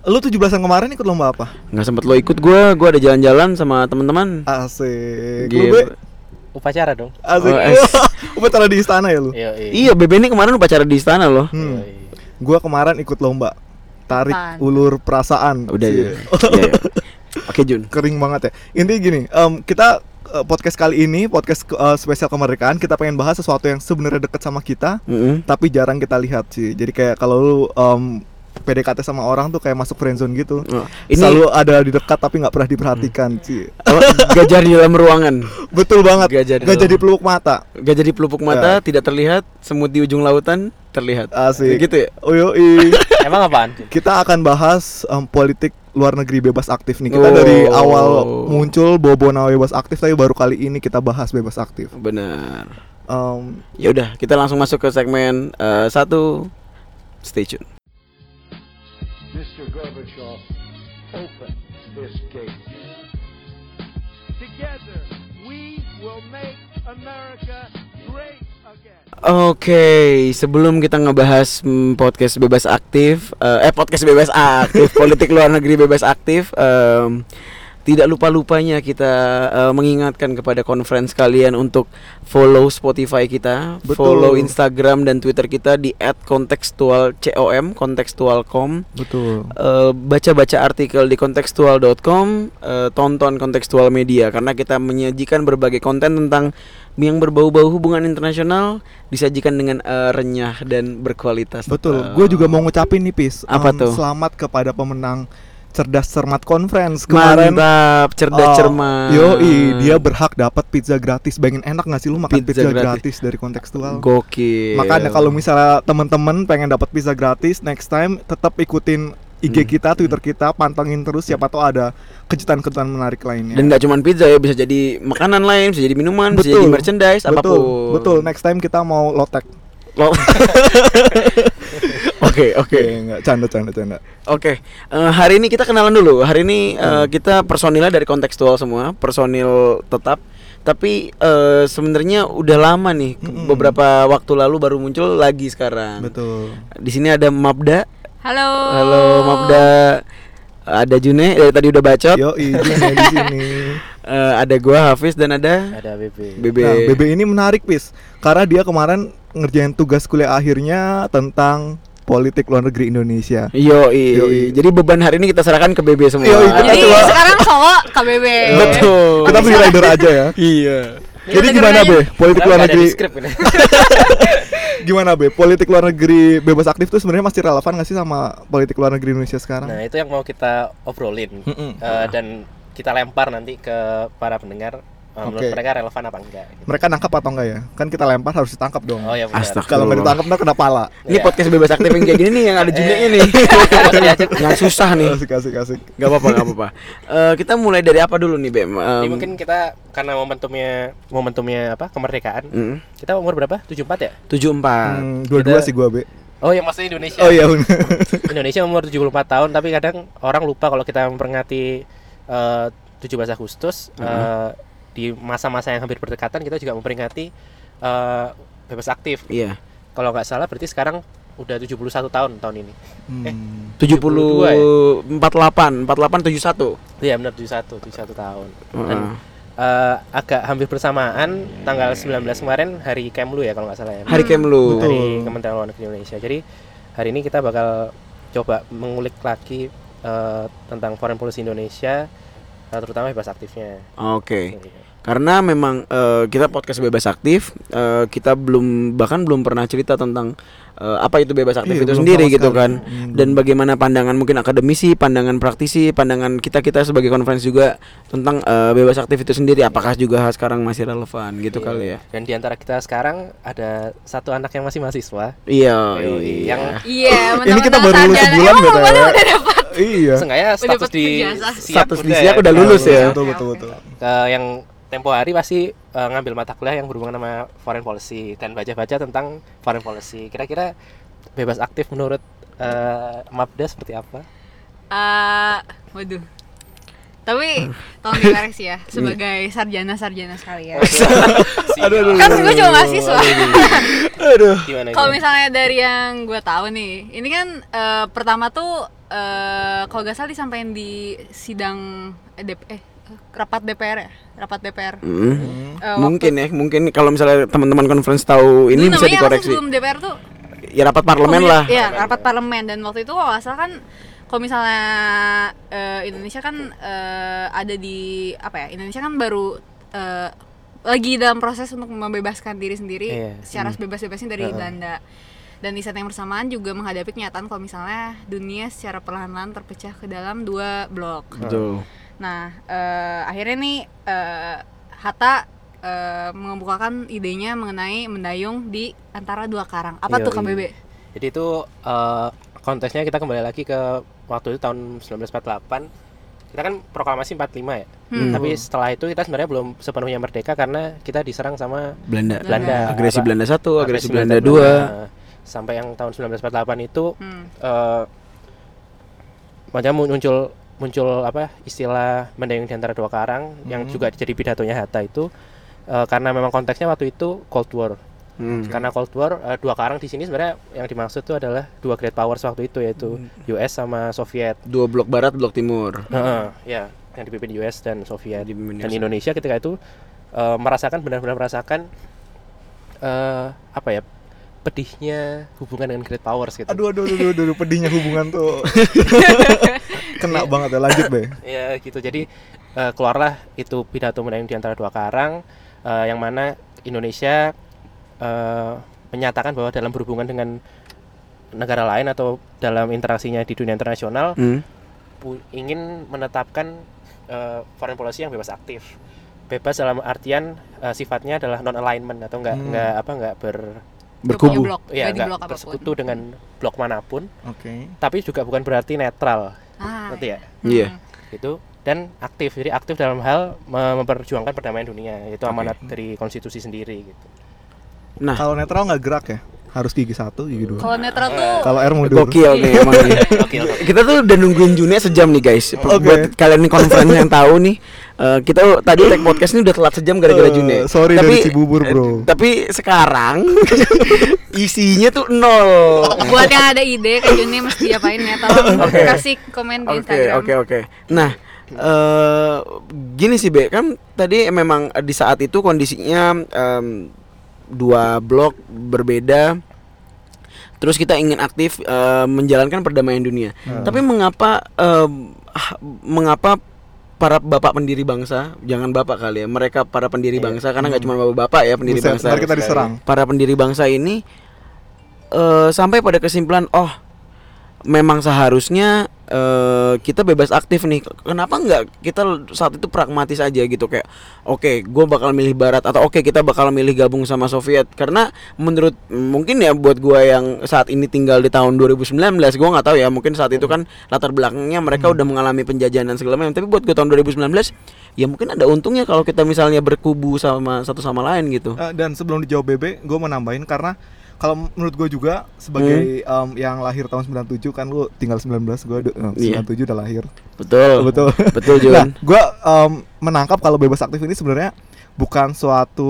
Lu 17-an kemarin ikut lomba apa? Nggak sempet lo ikut gua, gua ada jalan-jalan sama teman-teman. Asik. Lu Gitu. Be? Upacara dong. Asik. Oh. Upacara di istana ya lu? Iya, iya. Iya, BB ini kemarin upacara di istana loh. Hmm. Iya, iya. Gua kemarin ikut lomba tarik Apaan? ulur perasaan. Udah ya. Iya, iya. Oke, Jun. Kering banget ya. Intinya gini, em, kita eh, podcast kali ini podcast eh, spesial kemerdekaan kita pengen bahas sesuatu yang sebenarnya deket sama kita Mm-mm. tapi jarang kita lihat sih. Jadi kayak kalau lu em, PDKT sama orang tuh kayak masuk friendzone gitu. Oh, ini Selalu ada di dekat tapi nggak pernah diperhatikan sih. oh, gajah di dalam ruangan. Betul banget. Gajah di Gak dalam- jadi peluk mata. Gajah di pelupuk mata tidak terlihat, semut di ujung lautan terlihat. Asik. Gitu ya? Oh yoi. Emang apaan? kita akan bahas em, politik luar negeri bebas aktif nih. Kita Oh. dari awal muncul bobo nama bebas aktif tapi baru kali ini kita bahas bebas aktif. Benar. Em, Ya udah, kita langsung masuk ke segmen eh, satu. Stay tune. Mr. Gorbachev, open this gate. Together, we will make America great again. Oke, sebelum kita ngebahas mm, podcast bebas aktif, eh, eh podcast bebas aktif, politik luar negeri bebas aktif, em, tidak lupa-lupanya kita eh, mengingatkan kepada conference kalian untuk follow Spotify kita, Betul. follow Instagram dan Twitter kita di @kontekstualcom, kontekstualcom. betul. Eh, baca-baca artikel di kontekstual.com, eh, tonton kontekstual media karena kita menyajikan berbagai konten tentang yang berbau-bau hubungan internasional disajikan dengan eh, renyah dan berkualitas. Betul. tetap. Gue juga mau ngucapin nih Pis. Apa em, tuh? Selamat kepada pemenang cerdas cermat conference kemarin. mantap, cerdas Oh, cermat. Yoi, dia berhak dapat pizza gratis. Bayangin enak gak sih lu makan Pizza pizza, gratis. gratis. dari kontekstual? Gokil. Makanya kalau misalnya temen-temen pengen dapat pizza gratis, next time tetap ikutin IG Hmm. kita, Twitter kita, pantengin terus siapa tahu ada kejutan-kejutan menarik lainnya. dan nggak cuma pizza ya, bisa jadi makanan lain, bisa jadi minuman, bisa Betul. jadi merchandise, betul, apa pun. betul. Next time kita mau lotek. Lo- Oke, oke. Oke, enggak canda canda canda. Oke, eh, hari ini kita kenalan dulu. Hari ini eh, kita personilnya dari kontekstual semua, personil tetap. Tapi eh, sebenarnya udah lama nih, Mm-mm. beberapa waktu lalu baru muncul lagi sekarang. Betul. Di sini ada Mabda. Halo. Halo Mabda. Ada June dari tadi udah bacot. Yo, izinnya di sini. Eh, ada gua Hafiz dan ada Ada BB. BB. Nah, BB ini menarik, Pis. Karena dia kemarin ngerjain tugas kuliah akhirnya tentang politik luar negeri Indonesia. Yoi. Jadi beban hari ini kita serahkan ke BB semua. Yoi, kita Jadi coba- sekarang Solo KBB. Betul. Kita beli rider aja ya. Iya. Jadi Kita gimana, dengerin Be? Politik luar nggak negeri gimana, Be? Politik luar negeri bebas aktif tuh sebenarnya masih relevan gak sih sama politik luar negeri Indonesia sekarang? Nah, itu yang mau kita obrolin Mm-mm. Eh, dan kita lempar nanti ke para pendengar menurut Oke. mereka relevan apa enggak. gitu. Mereka nangkap atau enggak ya? Kan kita lempar harus ditangkap dong. Oh ya. Kalau nggak ditangkap ntar kena pala. Ini Iya. podcast bebas aktif yang kayak gini nih yang ada Junnya ini. yang susah nih. Asik asik asik. Gak apa-apa, gak apa-apa. Eh, kita mulai dari apa dulu nih, Bem? Ini Em, mungkin kita karena momentumnya momentumnya apa? Kemerdekaan. mm, Kita umur berapa? 74 ya? 74. Hmm, dua-dua Kita- sih gua, Be. Oh, yang maksudnya Indonesia. Oh iya. Indonesia umur 74 tahun tapi kadang orang lupa kalau kita memperingati eh, 17 Agustus eh, di masa-masa yang hampir berdekatan kita juga memperingati eh, bebas aktif. Iya. Kalau nggak salah berarti sekarang udah 71 tahun tahun ini. Hmm. 70 48 48 71. Iya benar 71 71 tahun. Dan Heeh. eh, agak hampir bersamaan tanggal 19 kemarin hari Kemlu ya kalau nggak salah ya. Hari Kemlu. Betul. Hari Kementerian Luar Negeri Indonesia. Jadi hari ini kita bakal coba mengulik lagi eh, tentang foreign policy Indonesia terutama bebas aktifnya. Oke. Karena memang eh, kita podcast bebas aktif, eh, kita belum bahkan belum pernah cerita tentang eh, apa itu bebas aktif Iya, itu sendiri gitu sekali. kan. Hmm, Dan bagaimana pandangan mungkin akademisi, pandangan praktisi, pandangan kita-kita sebagai konferensi juga tentang eh, bebas aktif itu sendiri apakah juga sekarang masih relevan gitu Iya. kali ya. Dan di antara kita sekarang ada satu anak yang masih mahasiswa. Iya, iya. yang Iya, Ini kita baru lulus sebulan gitu ya. udah dapat? Iya. sengaja status di siap Status di siap udah lulus ya. Betul betul betul. Yang tempo hari pasti eh, ngambil mata kuliah yang berhubungan sama foreign policy dan baca-baca tentang foreign policy. Kira-kira bebas aktif menurut eh, Mabda seperti apa? Eh, waduh. Tapi tolong dikoreksi ya sebagai sarjana-sarjana sekalian. Aduh, aduh, kan gue cuma mahasiswa. Aduh. Kalau misalnya dari yang gue tahu nih, ini kan eh, pertama tuh eh kalau gak salah disampaikan di sidang eh, DP, eh rapat DPR ya rapat DPR Hmm. Eh, Mungkin ya, mungkin kalau misalnya teman-teman conference tahu ini Dulu bisa namanya apa sih dikoreksi. sebelum DPR tuh Ya rapat parlemen lah. Iya, rapat parlemen dan waktu itu kalau salah kan kalau misalnya eh, Indonesia kan eh, ada di apa ya? Indonesia kan baru eh, lagi dalam proses untuk membebaskan diri sendiri Iya. secara bebas-bebasnya dari Belanda. Dan di saat yang bersamaan juga menghadapi kenyataan kalau misalnya dunia secara perlahan-lahan terpecah ke dalam dua blok. Betul. Nah, eh, akhirnya nih eh, Hatta eh, membukakan idenya mengenai mendayung di antara dua karang. Apa tuh Yoi. KBB? Jadi itu eh, konteksnya kita kembali lagi ke waktu itu tahun 1948. Kita kan proklamasi 45 ya. Hmm. Tapi setelah itu kita sebenarnya belum sepenuhnya merdeka karena kita diserang sama Belanda. Belanda. Agresi Apa? Belanda satu, agresi Agresi Belanda dua. Sampai yang tahun 1948 itu Hmm. eh macam muncul muncul apa istilah mendayung di antara dua karang yang Hmm. juga jadi pidatonya Hatta itu eh, karena memang konteksnya waktu itu Cold War. Hmm. Karena Cold War eh, dua karang di sini sebenarnya yang dimaksud itu adalah dua great powers waktu itu yaitu US sama Soviet. Dua blok barat, blok timur. Heeh, ya, yang dipimpin US dan Soviet. Dipimpin Dan USA. Indonesia ketika itu eh, merasakan benar-benar merasakan eh apa ya? pedihnya hubungan dengan great powers gitu. Aduh, aduh, aduh, aduh, aduh, pedihnya hubungan tuh. Kena banget ya, lanjut be. Ya gitu. Jadi eh, keluarlah itu pidato mendayung di antara dua karang eh, yang mana Indonesia eh, menyatakan bahwa dalam berhubungan dengan negara lain atau dalam interaksinya di dunia internasional Hmm. pu- ingin menetapkan eh, foreign policy yang bebas aktif. Bebas dalam artian eh, sifatnya adalah non alignment atau enggak Hmm. enggak apa enggak ber Berkubu. ya enggak bersekutu dengan blok mana pun, Oke. tapi juga bukan berarti netral, Ah, ngerti ya? Iya. Gitu dan aktif. Jadi aktif dalam hal me- memperjuangkan perdamaian dunia, itu amanat dari konstitusi sendiri gitu. Nah, Kalau netral nggak gerak ya? Harus gigi satu, gigi dua. Kalau netral tuh Kalau R mundur. gokil nih emang nih. Oke, oke. Kita tuh udah nungguin Junia sejam nih guys. Oke. Buat kalian nih conference yang tahu nih, eh, kita tadi tag podcast ini udah telat sejam gara-gara Eh, Junia. sorry dari Cibubur, bro. eh, Tapi sekarang isinya tuh nol. buat yang ada ide Kak Juni mesti diapain ya tolong Oke. kasih komen di Oke Instagram. oke oke. Nah, eh gini sih Be, kan tadi memang di saat itu kondisinya em, dua blok berbeda. Terus kita ingin aktif eh, menjalankan perdamaian dunia. Tapi mengapa ah, mengapa para bapak pendiri bangsa, jangan bapak kali ya, mereka para pendiri Iya. bangsa karena nggak cuma bapak-bapak ya pendiri Buset, bangsa kita diserang. para pendiri bangsa ini eh sampai pada kesimpulan oh memang seharusnya eh kita bebas aktif nih. Kenapa nggak kita saat itu pragmatis aja gitu? Kayak oke gue bakal milih barat atau oke kita bakal milih gabung sama Soviet. Karena menurut mungkin ya buat gue yang saat ini tinggal di tahun 2019 gue nggak tahu ya mungkin saat itu kan latar belakangnya mereka udah mengalami penjajahan dan segala macam. Tapi buat gue tahun 2019 ya mungkin ada untungnya kalau kita misalnya berkubu sama satu sama lain gitu. Eh, dan sebelum dijawab Bebe, gue mau nambahin karena kalau menurut gue juga sebagai em, yang lahir tahun 97 kan lu tinggal 19, gue Iya. 97 udah lahir. betul Betul. betul Nah, Jun gue menangkap kalau bebas aktif ini sebenarnya bukan suatu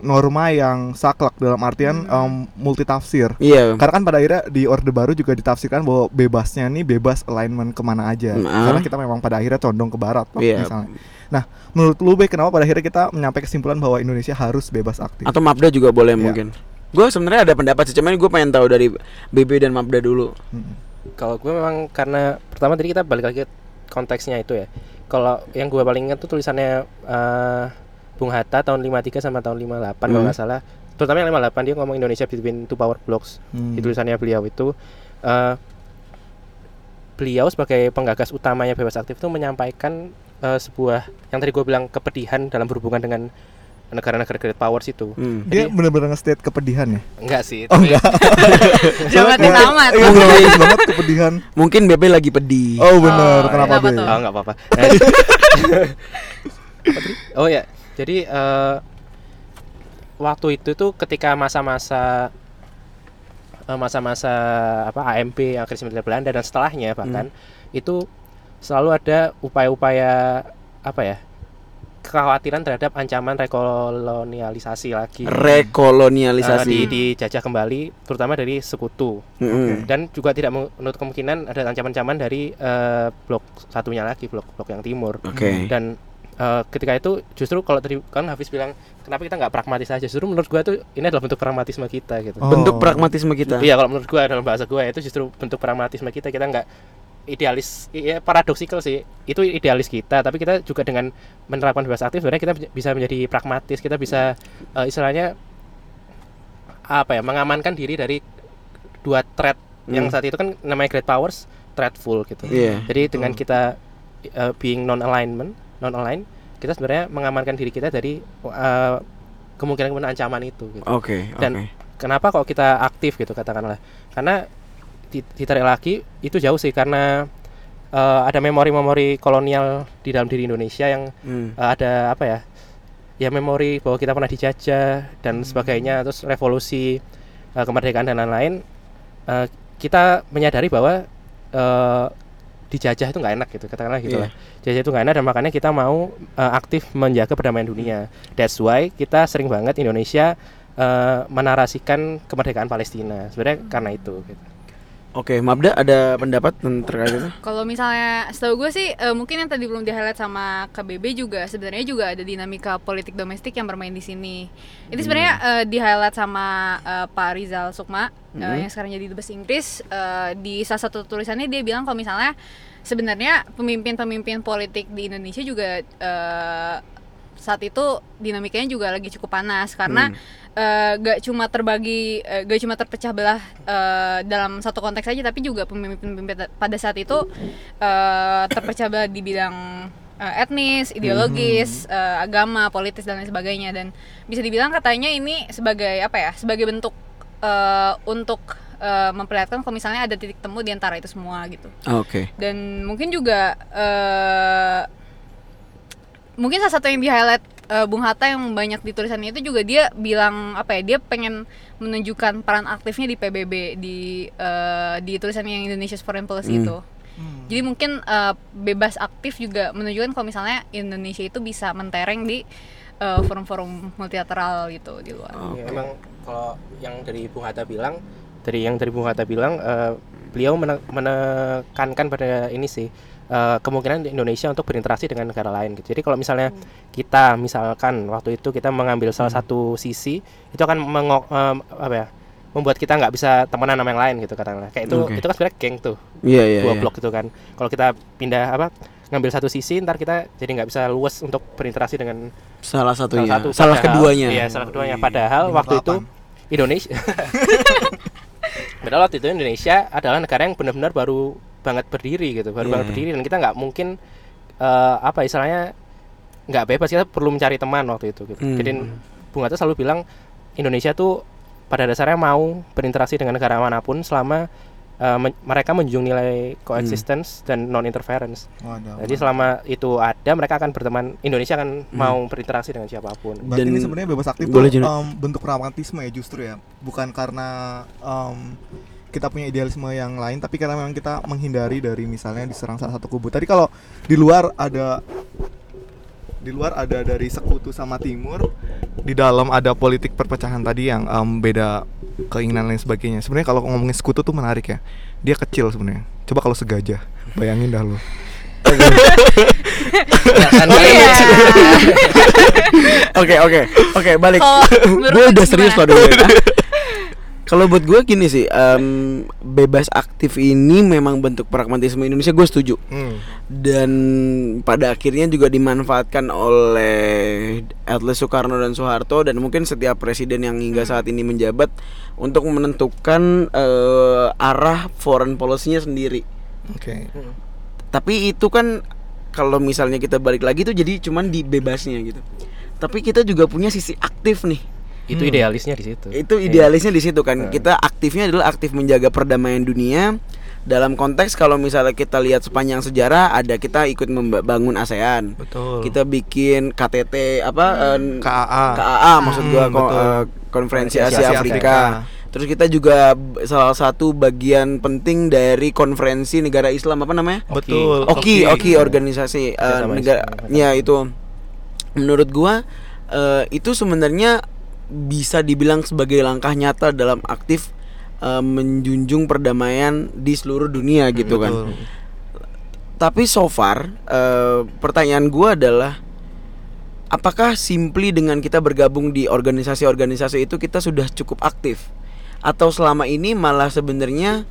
norma yang saklek dalam artian em, multitafsir. iya Karena kan pada akhirnya di Orde Baru juga ditafsirkan bahwa bebasnya nih bebas alignment ke mana aja. Nah. Karena kita memang pada akhirnya condong ke barat, Iya. misalnya. Nah, menurut lu Be, kenapa pada akhirnya kita menyampai kesimpulan bahwa Indonesia harus bebas aktif? atau Mapda juga boleh Iya. mungkin gue sebenarnya ada pendapat sih cuman gue pengen tahu dari BB dan Mapda dulu Mm. Kalau gue memang karena pertama tadi kita balik lagi ke konteksnya itu ya. Kalau yang gue paling ingat tuh tulisannya eh, Bung Hatta tahun 53 sama tahun 58 kalau Hmm. nggak salah. Terutama yang 58 dia ngomong Indonesia between two power blocks. Hmm. Di tulisannya beliau itu eh, beliau sebagai penggagas utamanya bebas aktif itu menyampaikan eh, sebuah yang tadi gue bilang kepedihan dalam berhubungan dengan negara-negara great powers itu. Hmm. Dia benar-benar nge-state kepedihan ya? Enggak sih. Oh tapi- enggak. Dramatis Soalnya- amat. Iya, dramatis banget kepedihan. mungkin BB lagi pedih Oh benar, Oh, kenapa kenapa Be? tuh? Oh nggak apa-apa. Nah, oh ya, jadi eh, waktu itu tuh ketika masa-masa eh, masa-masa apa AMP yang agresi militer Belanda dan setelahnya bahkan itu selalu ada upaya-upaya apa ya kekhawatiran terhadap ancaman rekolonialisasi lagi Rekolonialisasi. Eh, di dijajah kembali terutama dari sekutu Mm-mm. dan juga tidak menutup kemungkinan ada ancaman-ancaman dari eh, blok satunya lagi blok blok yang timur Oke. dan eh, ketika itu justru kalau tadi kan Hafiz bilang kenapa kita nggak pragmatis aja justru menurut gua tuh ini adalah bentuk pragmatisme kita gitu Oh. Bentuk pragmatisme kita. iya kalau menurut gua dalam bahasa gua itu justru bentuk pragmatisme kita kita nggak idealis ya paradoksikal sih itu idealis kita tapi kita juga dengan menerapkan bebas aktif sebenarnya kita bisa menjadi pragmatis kita bisa eh, istilahnya apa ya mengamankan diri dari dua threat yang Hmm. saat itu kan namanya great powers threatful gitu Iya. jadi dengan kita uh, being non alignment, non align, kita sebenarnya mengamankan diri kita dari uh, kemungkinan-kemungkinan ancaman itu. Gitu. Oke, Dan oke. Kenapa kok kita aktif gitu katakanlah? Karena ditarik lagi itu jauh sih karena uh, ada memori-memori kolonial di dalam diri Indonesia yang Hmm. uh, ada apa ya? Ya memori bahwa kita pernah dijajah dan sebagainya, terus revolusi, uh, kemerdekaan dan lain-lain. Uh, kita menyadari bahwa uh, dijajah itu nggak enak gitu, katakanlah gitu Iya. lah. Jajah itu nggak enak dan makanya kita mau uh, aktif menjaga perdamaian dunia. That's why kita sering banget Indonesia uh, menarasikan kemerdekaan Palestina. Sebenarnya karena itu. Gitu. Oke, Mabda ada pendapat terkait itu? Kalau misalnya setahu gue sih eh, mungkin yang tadi belum di highlight sama KBB juga sebenarnya juga ada dinamika politik domestik yang bermain di sini. Ini sebenarnya eh, di highlight sama eh, Pak Rizal Sukma eh, Mhm. yang sekarang jadi dubes Inggris eh, di salah satu tulisannya dia bilang kalau misalnya sebenarnya pemimpin-pemimpin politik di Indonesia juga saat itu dinamikanya juga lagi cukup panas karena eh, gak cuma terbagi eh, gak cuma terpecah belah eh, dalam satu konteks aja tapi juga pemimpin-pemimpin pada saat itu eh, terpecah belah di bidang eh, etnis, ideologis, eh, agama, politis dan lain sebagainya. Dan bisa dibilang katanya ini sebagai apa ya sebagai bentuk eh, untuk eh, memperlihatkan kalau misalnya ada titik temu di antara itu semua gitu. Oke. dan mungkin juga eh mungkin salah satu yang di highlight eh, Bung Hatta yang banyak di tulisannya itu juga dia bilang apa ya dia pengen menunjukkan peran aktifnya di PBB di eh, di tulisannya yang Indonesia's Foreign Policy Hmm. itu jadi mungkin eh, bebas aktif juga menunjukkan kalau misalnya Indonesia itu bisa mentereng di eh, forum-forum multilateral gitu di luar. Ya, emang kalau yang dari Bung Hatta bilang, dari yang dari Bung Hatta bilang, eh, beliau mene- menekankan pada ini sih eh, kemungkinan Indonesia untuk berinteraksi dengan negara lain. Gitu. Jadi kalau misalnya kita misalkan waktu itu kita mengambil salah satu sisi, itu akan mengok em, apa ya? membuat kita nggak bisa temenan sama yang lain gitu katakanlah kayak itu Oke. itu kan sebenarnya geng tuh Iya, iya. dua iya. blok itu kan kalau kita pindah apa ngambil satu sisi ntar kita jadi nggak bisa luas untuk berinteraksi dengan Salah satunya. salah Salah, satu padahal- keduanya. Iya, salah keduanya. Di- Padahal di waktu itu. Indonesia Padahal waktu itu Indonesia adalah negara yang benar-benar baru banget berdiri gitu, baru Iya. banget berdiri dan kita nggak mungkin eh, apa istilahnya nggak bebas kita perlu mencari teman waktu itu gitu. Hmm. Jadi Bung Hatta selalu bilang Indonesia tuh pada dasarnya mau berinteraksi dengan negara mana pun selama eh, men- mereka menjunjung nilai coexistence dan non interference. Waduh. Jadi selama itu ada mereka akan berteman Indonesia akan mau berinteraksi dengan siapa pun. Berarti Dan- ini sebenarnya bebas aktif Boleh, tuh em, bentuk pragmatisme ya justru ya, bukan karena em, kita punya idealisme yang lain, tapi karena memang kita menghindari dari misalnya diserang salah satu kubu. Tadi kalau di luar ada di luar ada dari sekutu sama timur, di dalam ada politik perpecahan tadi yang em, beda keinginan lain sebagainya. Sebenarnya kalau ngomongin sekutu tuh menarik ya, dia kecil sebenarnya. Coba kalau segajah, bayangin dah lo. Oke, oke. Oke, balik. Gue udah serius loh dulu ya. Kalau buat gue gini sih, em, bebas aktif ini memang bentuk pragmatisme Indonesia. Gue setuju. Hmm. dan pada akhirnya juga dimanfaatkan oleh Atlas Soekarno dan Soeharto dan mungkin setiap presiden yang hingga saat ini menjabat untuk menentukan eh, arah foreign policy-nya sendiri. Oke. Tapi itu kan kalau misalnya kita balik lagi itu jadi cuman di bebasnya gitu. Tapi kita juga punya sisi aktif nih. Itu idealisnya di situ. Itu idealisnya di situ kan. Kita aktifnya adalah aktif menjaga perdamaian dunia. Dalam konteks kalau misalnya kita lihat sepanjang sejarah ada kita ikut membangun ASEAN. Betul. Kita bikin KTT apa eh, KAA. KAA maksud Hmm, gua ko- betul. eh, konferensi Asia Asia Afrika. Afrika. Terus kita juga salah satu bagian penting dari konferensi negara Islam apa namanya? Betul. Oki, Oki organisasi Kerjasama negara ya itu. menurut gua eh, itu sebenarnya bisa dibilang sebagai langkah nyata dalam aktif eh, menjunjung perdamaian di seluruh dunia gitu kan. Betul. Tapi so far eh, pertanyaan gua adalah apakah simply dengan kita bergabung di organisasi-organisasi itu kita sudah cukup aktif atau selama ini malah sebenarnya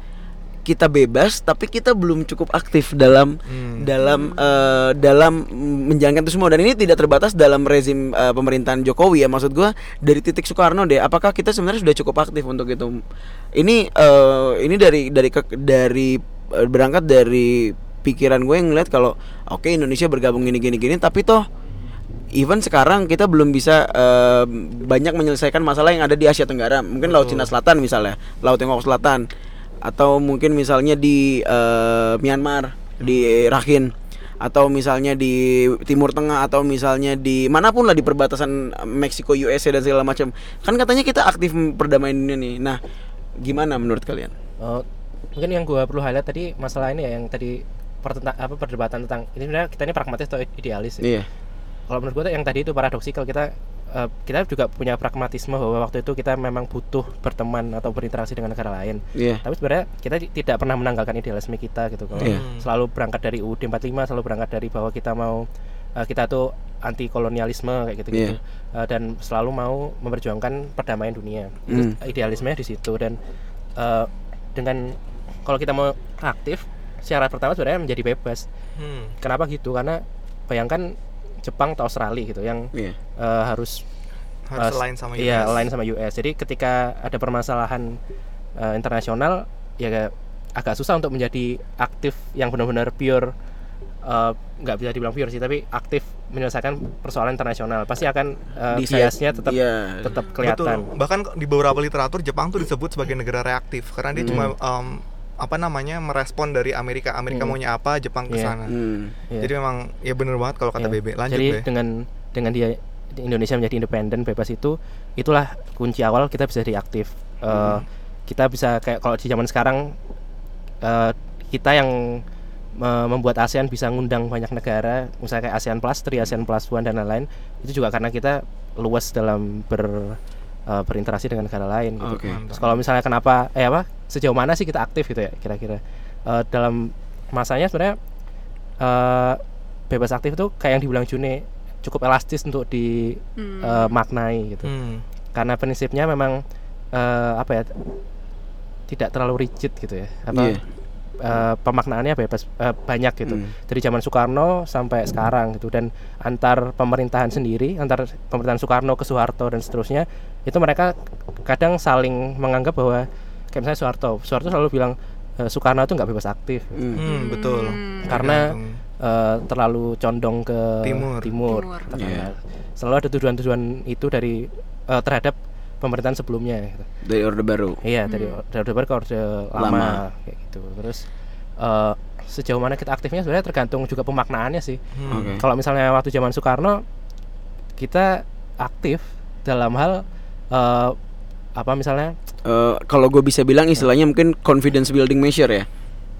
kita bebas tapi kita belum cukup aktif dalam Hmm. dalam eh, dalam menjalankan itu semua. Dan ini tidak terbatas dalam rezim eh, pemerintahan Jokowi ya maksud gua dari titik Soekarno deh. Apakah kita sebenarnya sudah cukup aktif untuk itu? Ini eh, ini dari dari ke- dari berangkat dari pikiran gue yang ngeliat kalau oke Indonesia bergabung gini gini gini tapi toh even sekarang kita belum bisa eh, banyak menyelesaikan masalah yang ada di Asia Tenggara. Mungkin Laut Cina Selatan misalnya Laut Tiongkok Selatan atau mungkin misalnya di eh, Myanmar di Rakhine atau misalnya di Timur Tengah atau misalnya di mana pun lah di perbatasan Meksiko USA dan segala macam. Kan katanya kita aktif perdamaian dunia nih. Nah gimana menurut kalian? Oh, mungkin yang gua perlu highlight tadi masalah ini ya yang tadi pertentang apa perdebatan tentang ini sebenarnya kita ini pragmatis atau idealis ya. iya. Kalau menurut gua tuh yang tadi itu paradoksikal kita eh, kita juga punya pragmatisme bahwa waktu itu kita memang butuh berteman atau berinteraksi dengan negara lain. iya Tapi sebenarnya kita ti- tidak pernah menanggalkan idealisme kita gitu. Kalau Iya. selalu berangkat dari UUD 45, selalu berangkat dari bahwa kita mau eh, kita tuh anti kolonialisme kayak gitu-gitu. Eh, dan selalu mau memperjuangkan perdamaian dunia. Hmm. idealismenya di situ dan eh, dengan kalau kita mau aktif syarat pertama sebenarnya menjadi bebas. Hmm. Kenapa gitu? Karena bayangkan Jepang atau Australia gitu yang iya eh, harus Harus align sama Iya, US. align sama US. Jadi ketika ada permasalahan eh, internasional ya agak- susah untuk menjadi aktif yang benar-benar pure eh, nggak bisa dibilang pure sih, tapi aktif menyelesaikan persoalan internasional. Pasti akan Di side- biasnya tetap iya. tetap Betul. kelihatan. Bahkan di beberapa literatur Jepang tuh disebut sebagai negara reaktif karena dia Hmm. cuma em, apa namanya merespon dari Amerika. Amerika Hmm. maunya apa, Jepang ke Iya. sana. Hmm. Iya. Jadi memang ya bener banget kalau kata Iya. Bebe. Lanjut Jadi Be. dengan dengan dia di Indonesia menjadi independen bebas itu itulah kunci awal kita bisa jadi aktif. Eh, Hmm. Kita bisa kayak kalau di zaman sekarang eh, kita yang me- membuat ASEAN bisa ngundang banyak negara, misalnya kayak ASEAN Plus 3, ASEAN Plus One dan lain-lain, itu juga karena kita luas dalam ber eh, berinteraksi dengan negara lain. Gitu. Terus kalau misalnya kenapa, eh apa, sejauh mana sih kita aktif gitu ya kira-kira Eh, dalam masanya sebenarnya eh, bebas aktif itu kayak yang dibilang June cukup elastis untuk Hmm. dimaknai gitu Hmm. karena prinsipnya memang eh, apa ya tidak terlalu rigid gitu ya apa Iya. eh, pemaknaannya bebas eh, banyak gitu Hmm. dari zaman Soekarno sampai sekarang gitu dan antar pemerintahan sendiri antar pemerintahan Soekarno ke Soeharto dan seterusnya itu mereka kadang saling menganggap bahwa kayak misalnya Soeharto Soeharto selalu bilang eh, Soekarno itu nggak bebas aktif Hmm. Hmm, betul. Karena- Tergantung. eh, terlalu condong ke Timur. timur, Timur. katakanlah. selalu ada tujuan-tujuan itu dari eh, terhadap pemerintahan sebelumnya gitu. dari orde baru Iya dari dari Orde Baru ke Orde lama, Lama. kayak gitu. Terus eh, sejauh mana kita aktifnya sebenarnya tergantung juga pemaknaannya sih. Hmm. Oke. Kalau misalnya waktu zaman Soekarno kita aktif dalam hal eh, apa misalnya Eh, kalau gue bisa bilang istilahnya mungkin confidence building measure ya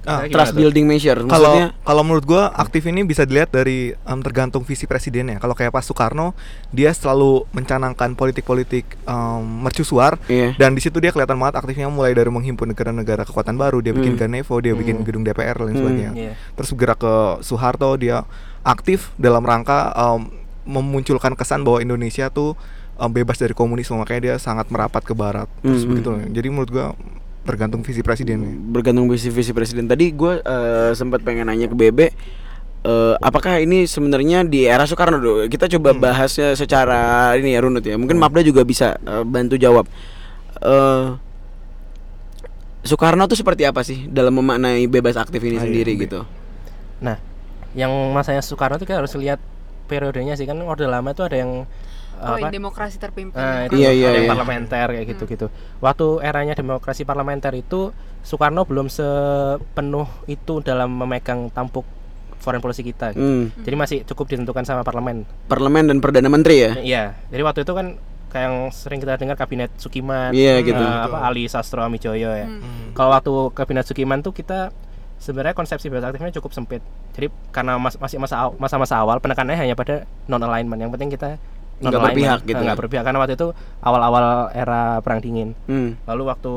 Ah, trust tuh? building measure Kalau maksudnya kalau menurut gua aktif ini bisa dilihat dari em, tergantung visi presidennya. Kalau kayak Pak Soekarno, dia selalu mencanangkan politik-politik em, mercusuar iya dan di situ dia kelihatan banget aktifnya mulai dari menghimpun negara-negara kekuatan baru, dia bikin Hmm. Ganevo, dia bikin Hmm. gedung DPR dan lain Hmm. sebagainya. Iya. Terus gerak ke Soeharto, dia aktif dalam rangka em, memunculkan kesan bahwa Indonesia tuh em, bebas dari komunisme, makanya dia sangat merapat ke barat. Terus Hmm. begitu. loh. Jadi menurut gua tergantung visi presidennya. bergantung visi visi presiden tadi gue eh, sempat pengen nanya ke Bebe eh, apakah ini sebenarnya di era Soekarno dulu kita coba Hmm. bahasnya secara ini ya runut ya mungkin Mapda juga bisa eh, bantu jawab Eh, Soekarno tuh seperti apa sih dalam memaknai bebas aktif ini Ayo, sendiri Be. gitu Nah, yang masanya Soekarno itu kan harus lihat periodenya sih kan Orde Lama itu ada yang Oh, apa? demokrasi terpimpin. Itu Iya, iya, iya. parlementer kayak gitu-gitu. Waktu eranya demokrasi parlementer itu Soekarno belum sepenuh itu dalam memegang tampuk foreign policy kita. gitu. Hmm, Jadi masih cukup ditentukan sama parlemen. parlemen dan perdana menteri ya Iya. Jadi waktu itu kan kayak yang sering kita dengar kabinet Sukiman, Iya, eh, gitu. apa Ali Sastro Amijoyo ya. Hmm. Hmm. Kalau waktu kabinet Sukiman tuh kita sebenarnya konsepsi bebas aktifnya cukup sempit. Jadi karena mas- masih masa masa-masa awal penekanannya hanya pada non alignment. Yang penting kita Nggak berpihak gitu nggak kan. berpihak karena waktu itu awal-awal era perang dingin. Hmm. Lalu waktu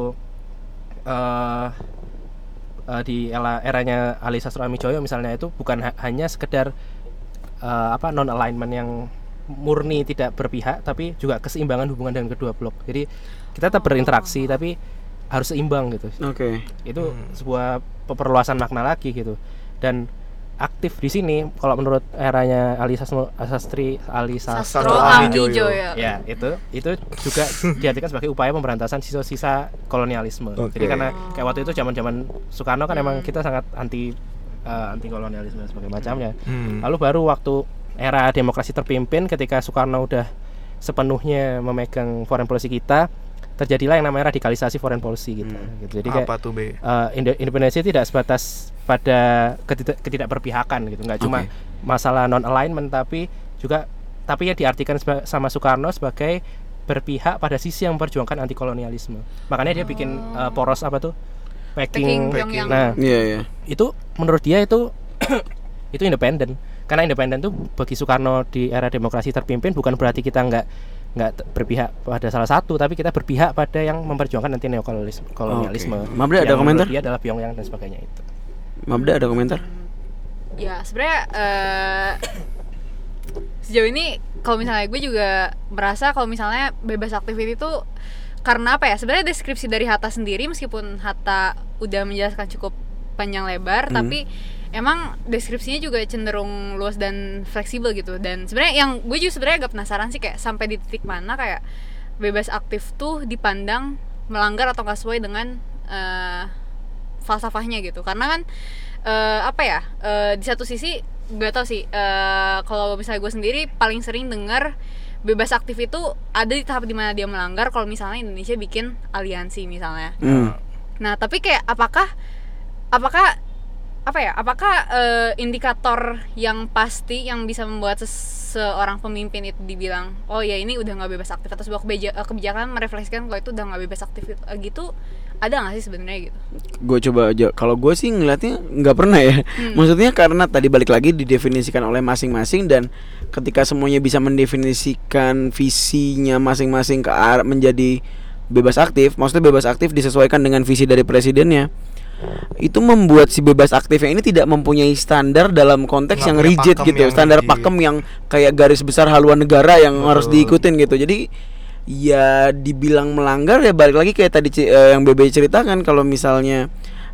eh eh, di era eranya Ali Sastro Amijoyo misalnya itu bukan ha- hanya sekedar eh, apa non alignment yang murni tidak berpihak tapi juga keseimbangan hubungan dengan kedua blok. Jadi kita tetap berinteraksi tapi harus seimbang gitu. Oke. Itu sebuah perluasan makna lagi gitu. Dan aktif di sini kalau menurut eranya Ali Sastro Sastri Ali Sastro Sastro Amijoyo. Amijoyo. ya itu itu juga diartikan sebagai upaya pemberantasan sisa-sisa kolonialisme Oke. jadi karena kayak waktu itu zaman zaman Soekarno kan emang kita sangat anti eh, anti kolonialisme dan sebagainya macamnya Hmm. lalu baru waktu era demokrasi terpimpin ketika Soekarno udah sepenuhnya memegang foreign policy kita terjadilah yang namanya radikalisasi foreign policy gitu, Hmm. gitu. jadi kayak apa tuh B? eh, inde- independensi tidak sebatas pada ketidak, ketidakberpihakan gitu nggak cuma Oke. masalah non alignment tapi juga tapi ya diartikan seba- sama Soekarno sebagai berpihak pada sisi yang memperjuangkan anti kolonialisme makanya dia bikin eh, poros apa tuh Peking packing Pyongyang. nah Iya, iya. itu menurut dia itu itu independen karena independen tuh bagi Soekarno di era demokrasi terpimpin bukan berarti kita nggak nggak berpihak pada salah satu tapi kita berpihak pada yang memperjuangkan anti neokolonialisme kolonialisme Oke. Mabda ada komentar? dia adalah Pyongyang dan sebagainya itu Mabda ada komentar? Ya sebenarnya eh, sejauh ini kalau misalnya gue juga merasa kalau misalnya bebas aktif itu karena apa ya sebenarnya deskripsi dari Hatta sendiri meskipun Hatta udah menjelaskan cukup panjang lebar Hmm. tapi emang deskripsinya juga cenderung luas dan fleksibel gitu. Dan sebenarnya yang gue juga sebenarnya agak penasaran sih kayak sampai di titik mana kayak bebas aktif tuh dipandang melanggar atau nggak sesuai dengan eh, falsafahnya gitu. Karena kan eh, apa ya eh, di satu sisi nggak tahu sih eh, kalau misalnya gue sendiri paling sering dengar bebas aktif itu ada di tahap di mana dia melanggar kalau misalnya Indonesia bikin aliansi misalnya. Hmm. Nah, tapi kayak apakah apakah apa ya? Apakah eh, indikator yang pasti yang bisa membuat seseorang pemimpin itu dibilang, "Oh ya, ini udah nggak bebas aktif" atau sebuah kebeja- eh, kebijakan merefleksikan kalau itu udah nggak bebas aktif eh, gitu? Ada nggak sih sebenarnya gitu? gue coba aja kalau gue sih ngeliatnya nggak pernah ya maksudnya karena tadi balik lagi didefinisikan oleh masing-masing dan ketika semuanya bisa mendefinisikan visinya masing-masing ke arah menjadi bebas aktif maksudnya bebas aktif disesuaikan dengan visi dari presidennya itu membuat si bebas aktifnya ini tidak mempunyai standar dalam konteks Nggak yang rigid gitu yang standar rigid. pakem yang kayak garis besar haluan negara yang harus Betul. diikutin gitu jadi ya dibilang melanggar ya balik lagi kayak tadi eh, yang BB ceritakan kalau misalnya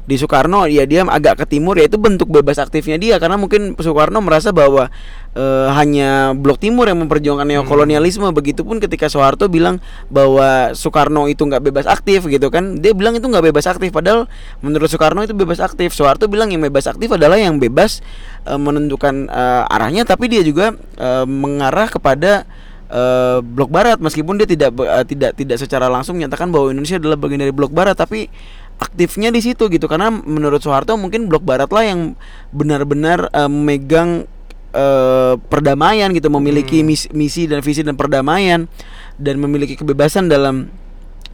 di Soekarno ya dia agak ke timur ya itu bentuk bebas aktifnya dia. Karena mungkin Soekarno merasa bahwa eh, hanya blok timur yang memperjuangkan neokolonialisme. Begitupun ketika Soeharto bilang bahwa Soekarno itu nggak bebas aktif gitu kan. Dia bilang itu nggak bebas aktif padahal menurut Soekarno itu bebas aktif. Soeharto bilang yang bebas aktif adalah yang bebas eh, menentukan eh, arahnya. Tapi dia juga eh, mengarah kepada eh, blok barat. Meskipun dia tidak eh, tidak tidak secara langsung menyatakan bahwa Indonesia adalah bagian dari blok barat tapi aktifnya di situ gitu. Karena menurut Soeharto mungkin blok barat lah yang benar-benar eh, memegang eh, perdamaian gitu memiliki misi, misi dan visi dan perdamaian dan memiliki kebebasan dalam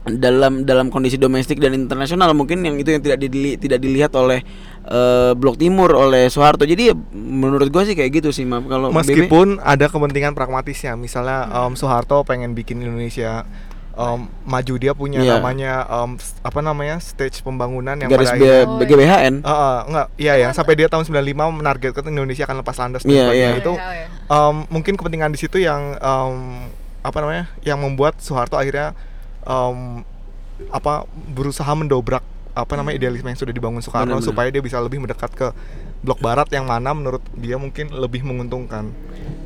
dalam dalam kondisi domestik dan internasional. Mungkin yang itu yang tidak dili- tidak dilihat oleh eh, blok timur oleh Soeharto. Jadi ya, menurut gua sih kayak gitu sih maaf kalau BB. Meskipun ada kepentingan pragmatisnya, misalnya em, Soeharto pengen bikin Indonesia em, maju dia punya Iya. namanya em, s- apa namanya stage pembangunan yang garis pada B- akhirnya- Oh, iya. BGBHN Eh, eh, enggak, iya ya, sampai dia tahun 95 menargetkan Indonesia akan lepas landas dan Iya, iya. itu em, mungkin kepentingan di situ yang em, apa namanya yang membuat Soeharto akhirnya em, apa berusaha mendobrak apa namanya idealisme yang sudah dibangun Soekarno supaya dia bisa lebih mendekat ke blok barat yang mana menurut dia mungkin lebih menguntungkan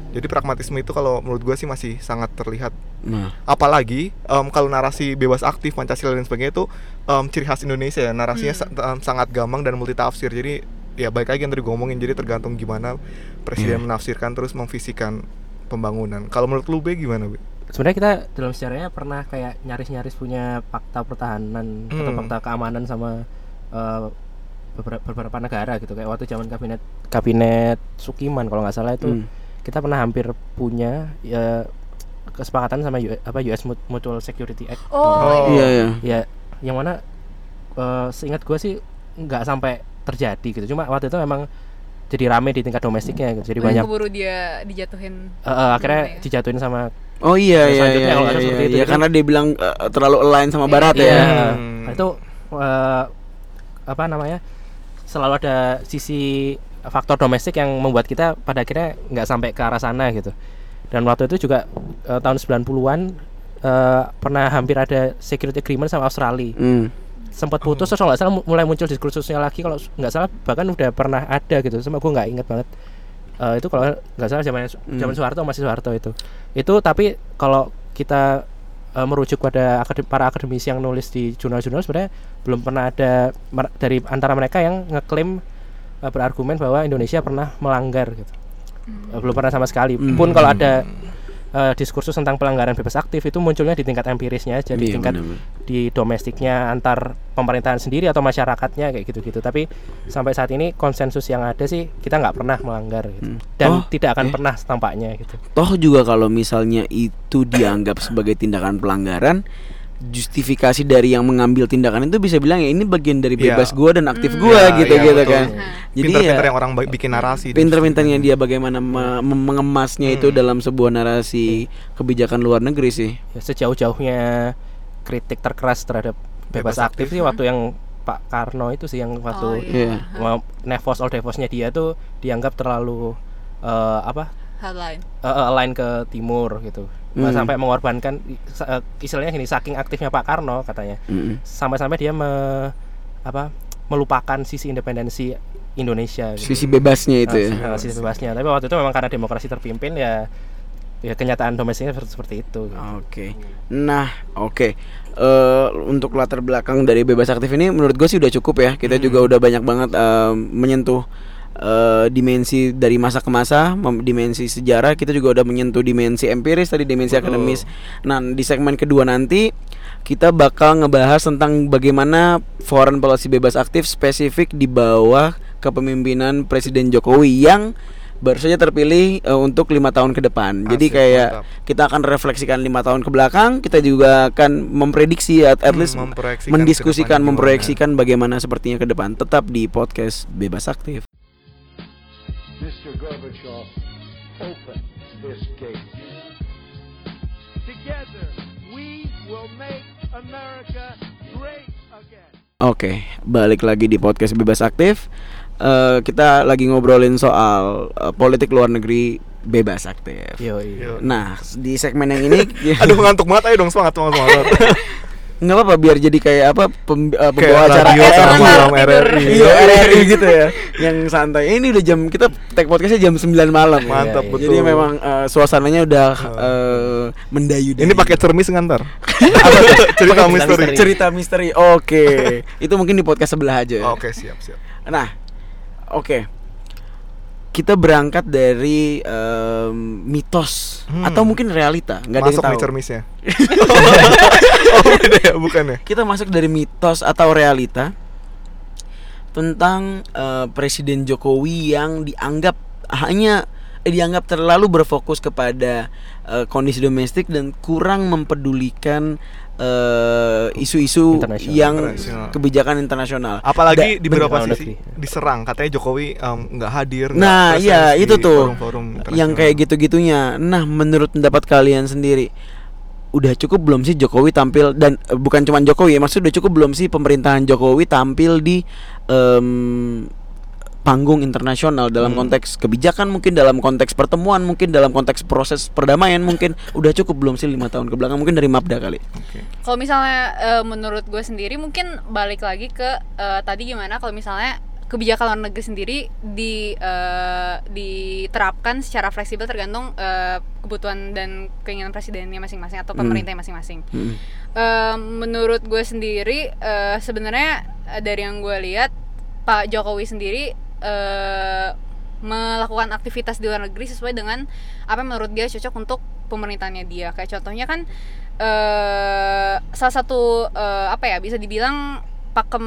jadi pragmatisme itu kalau menurut gue sih masih sangat terlihat nah apalagi em, kalau narasi bebas aktif Pancasila dan sebagainya itu em, ciri khas Indonesia ya narasinya sa- em, sangat gampang dan multitafsir jadi ya baik lagi yang tadi gue ngomongin jadi tergantung gimana presiden Iya. menafsirkan terus memvisikan pembangunan kalau menurut lu Be gimana Be? sebenarnya kita dalam sejarahnya pernah kayak nyaris-nyaris punya fakta pertahanan atau Hmm. fakta keamanan sama eh, beberapa, beberapa negara gitu kayak waktu zaman kabinet kabinet Sukiman kalau nggak salah itu Hmm. Kita pernah hampir punya ya kesepakatan sama U- apa US Mut- Mutual Security Act Oh, Oh. iya iya ya yang mana eh, seingat gue sih nggak sampai terjadi gitu cuma waktu itu memang jadi rame di tingkat domestiknya gitu jadi Banyak banyak keburu dia dijatuhin. eh, eh, akhirnya ya? dijatuhin sama Oh iya iya iya, iya, iya, seperti itu, iya, karena dia bilang eh, terlalu align sama barat Iya. ya. Hmm. Nah, itu eh, apa namanya selalu ada sisi faktor domestik yang membuat kita pada akhirnya nggak sampai ke arah sana gitu. Dan waktu itu juga eh, tahun 90-an eh, pernah hampir ada security agreement sama Australia. Hmm. sempat putus terus kalau nggak salah mu- mulai muncul diskursusnya lagi. Kalau nggak salah bahkan udah pernah ada gitu sama gue nggak ingat banget. Eh, itu kalau nggak salah zaman zaman Soeharto masih Soeharto itu. Itu tapi kalau kita eh, merujuk pada akadem- para akademisi yang nulis di jurnal-jurnal sebenarnya belum pernah ada dari antara mereka yang ngeklaim eh, berargumen bahwa Indonesia pernah melanggar gitu. Eh, belum pernah sama sekali. Pun kalau ada eh, diskursus tentang pelanggaran bebas aktif itu munculnya di tingkat empirisnya aja di Iya, tingkat benar-benar. di domestiknya antar pemerintahan sendiri atau masyarakatnya kayak gitu-gitu. Tapi sampai saat ini konsensus yang ada sih kita nggak pernah melanggar gitu. Hmm. dan Oh, tidak akan oke. pernah tampaknya gitu. Toh juga kalau misalnya itu dianggap sebagai tindakan pelanggaran, justifikasi dari yang mengambil tindakan itu bisa bilang ya ini bagian dari Iya. bebas gua dan aktif Hmm. gua Iya, gitu iya, gitu betul. kan. Nah, Jadi Pinter-pinter ya yang orang bikin narasi. pinter-pinternya dia bagaimana me- me- mengemasnya itu Hmm. dalam sebuah narasi kebijakan luar negeri sih. ya, sejauh-jauhnya kritik terkeras terhadap bebas, Bebas aktif, aktif. sih waktu yang Pak Karno itu sih yang waktu Oh, iya. Mau Nevos all Devosnya dia tuh dianggap terlalu eh, apa Headline. eh, eh, align ke timur gitu Hmm. sampai mengorbankan eh, istilahnya gini saking aktifnya Pak Karno katanya Mm-mm. sampai-sampai dia me, apa melupakan sisi independensi Indonesia gitu. Sisi bebasnya itu ya. Nah, sisi bebasnya tapi waktu itu memang karena demokrasi terpimpin ya ya kenyataan domestiknya seperti, itu gitu. Oke. Nah, oke. Eh, untuk latar belakang dari bebas aktif ini menurut gue sih udah cukup ya. Kita juga udah banyak banget eh, menyentuh eh, dimensi dari masa ke masa, dimensi sejarah. Kita juga udah menyentuh dimensi empiris tadi, dimensi akademis. Nah, di segmen kedua nanti kita bakal ngebahas tentang bagaimana foreign policy bebas aktif spesifik di bawah kepemimpinan Presiden Jokowi yang baru saja terpilih eh, untuk lima tahun ke depan. Jadi Asik, kayak mantap. kita akan refleksikan lima tahun ke belakang. Kita juga akan memprediksi at, at Hmm, least mendiskusikan, memproyeksikan bagaimana sepertinya ke depan. Tetap di podcast bebas aktif. Gorbachev, open this gate. Together, we will make America great again. Oke, balik lagi di podcast bebas aktif. Eh, kita lagi ngobrolin soal eh, politik luar negeri bebas aktif. Yo. Yo. Nah, di segmen yang ini Aduh ngantuk banget ayo dong semangat semangat semangat. nggak apa-apa biar jadi kayak apa pem, eh, pembawa Kayak acara RRI. malam. RRI. Iya RRI gitu ya Yang santai Ini udah jam Kita tag podcastnya jam 9 malam Mantap Iya, iya. betul. Jadi memang eh, suasananya udah eh, mendayu Ini pakai cermis ngantar. Cerita misteri. cerita misteri Oke Itu mungkin di podcast sebelah aja ya. Oke siap siap. Nah Oke Kita berangkat dari em, mitos Hmm. Atau mungkin realita nggak ada yang Masuk tahu cermisnya. oh beda ya bukan ya. Kita masuk dari mitos atau realita tentang eh, Presiden Jokowi yang dianggap hanya dianggap terlalu berfokus kepada eh, kondisi domestik dan kurang mempedulikan eh, isu-isu yang Internasional. kebijakan internasional. Apalagi Da- di beberapa bener. sisi diserang katanya Jokowi nggak hadir. nggak Nah, iya di itu tuh forum-forum yang kayak gitu-gitunya. Nah, menurut pendapat kalian sendiri, udah cukup belum sih Jokowi tampil dan eh, bukan cuma Jokowi ya, maksudnya udah cukup belum sih pemerintahan Jokowi tampil di em, panggung internasional dalam Hmm. konteks kebijakan mungkin dalam konteks pertemuan mungkin dalam konteks proses perdamaian mungkin udah cukup belum sih lima tahun ke belakang mungkin dari Mapda kali Oke. Kalau misalnya eh, menurut gue sendiri mungkin balik lagi ke eh, tadi gimana kalau misalnya kebijakan luar negeri sendiri di eh, diterapkan secara fleksibel tergantung eh, kebutuhan dan keinginan presidennya masing-masing atau Hmm. pemerintahnya masing-masing. Mm. Eh, menurut gue sendiri eh, sebenarnya dari yang gue lihat Pak Jokowi sendiri eh, melakukan aktivitas di luar negeri sesuai dengan apa yang menurut dia cocok untuk pemerintahannya dia. Kayak contohnya kan eh salah satu eh, apa ya bisa dibilang pakem